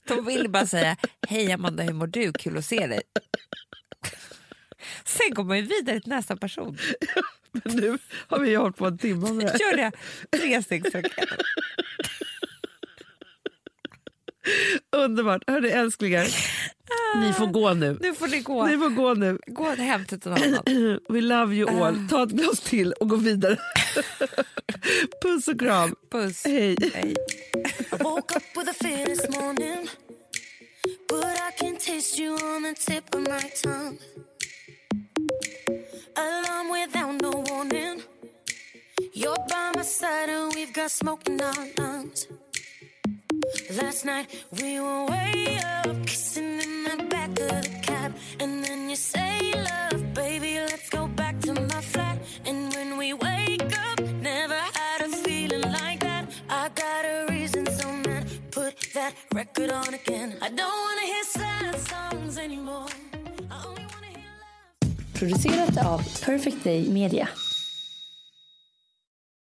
De vill bara säga hej Amanda, hur mår du? Kul att se dig. Sen går man ju vidare till nästa person.
Men nu har vi hållit på en timme med det.
Gör det trestegsraket.
Underbart. Hörni älsklingar, ni får gå nu.
Nu får ni gå.
Ni får gå nu.
Gå hem till någon annan. [CLEARS THROAT]
We love you all. Ta ett glas till och gå vidare. [LAUGHS] Puss och kram.
Puss.
Hej.
Hej.
I woke up with a fear this morning, but I can taste you on the tip of my tongue. Alarm without no warning. You're by my side and we've got smoke in our lungs. Last night we were way up, kissing in the back of the cab, and then you say, "Love, baby, let's go back to my flat." And when we wake up, never had a feeling like that. I got a reason, so man, put that record on again. I don't wanna hear sad songs anymore. I only wanna hear love.
Producerat av Perfect Day Media.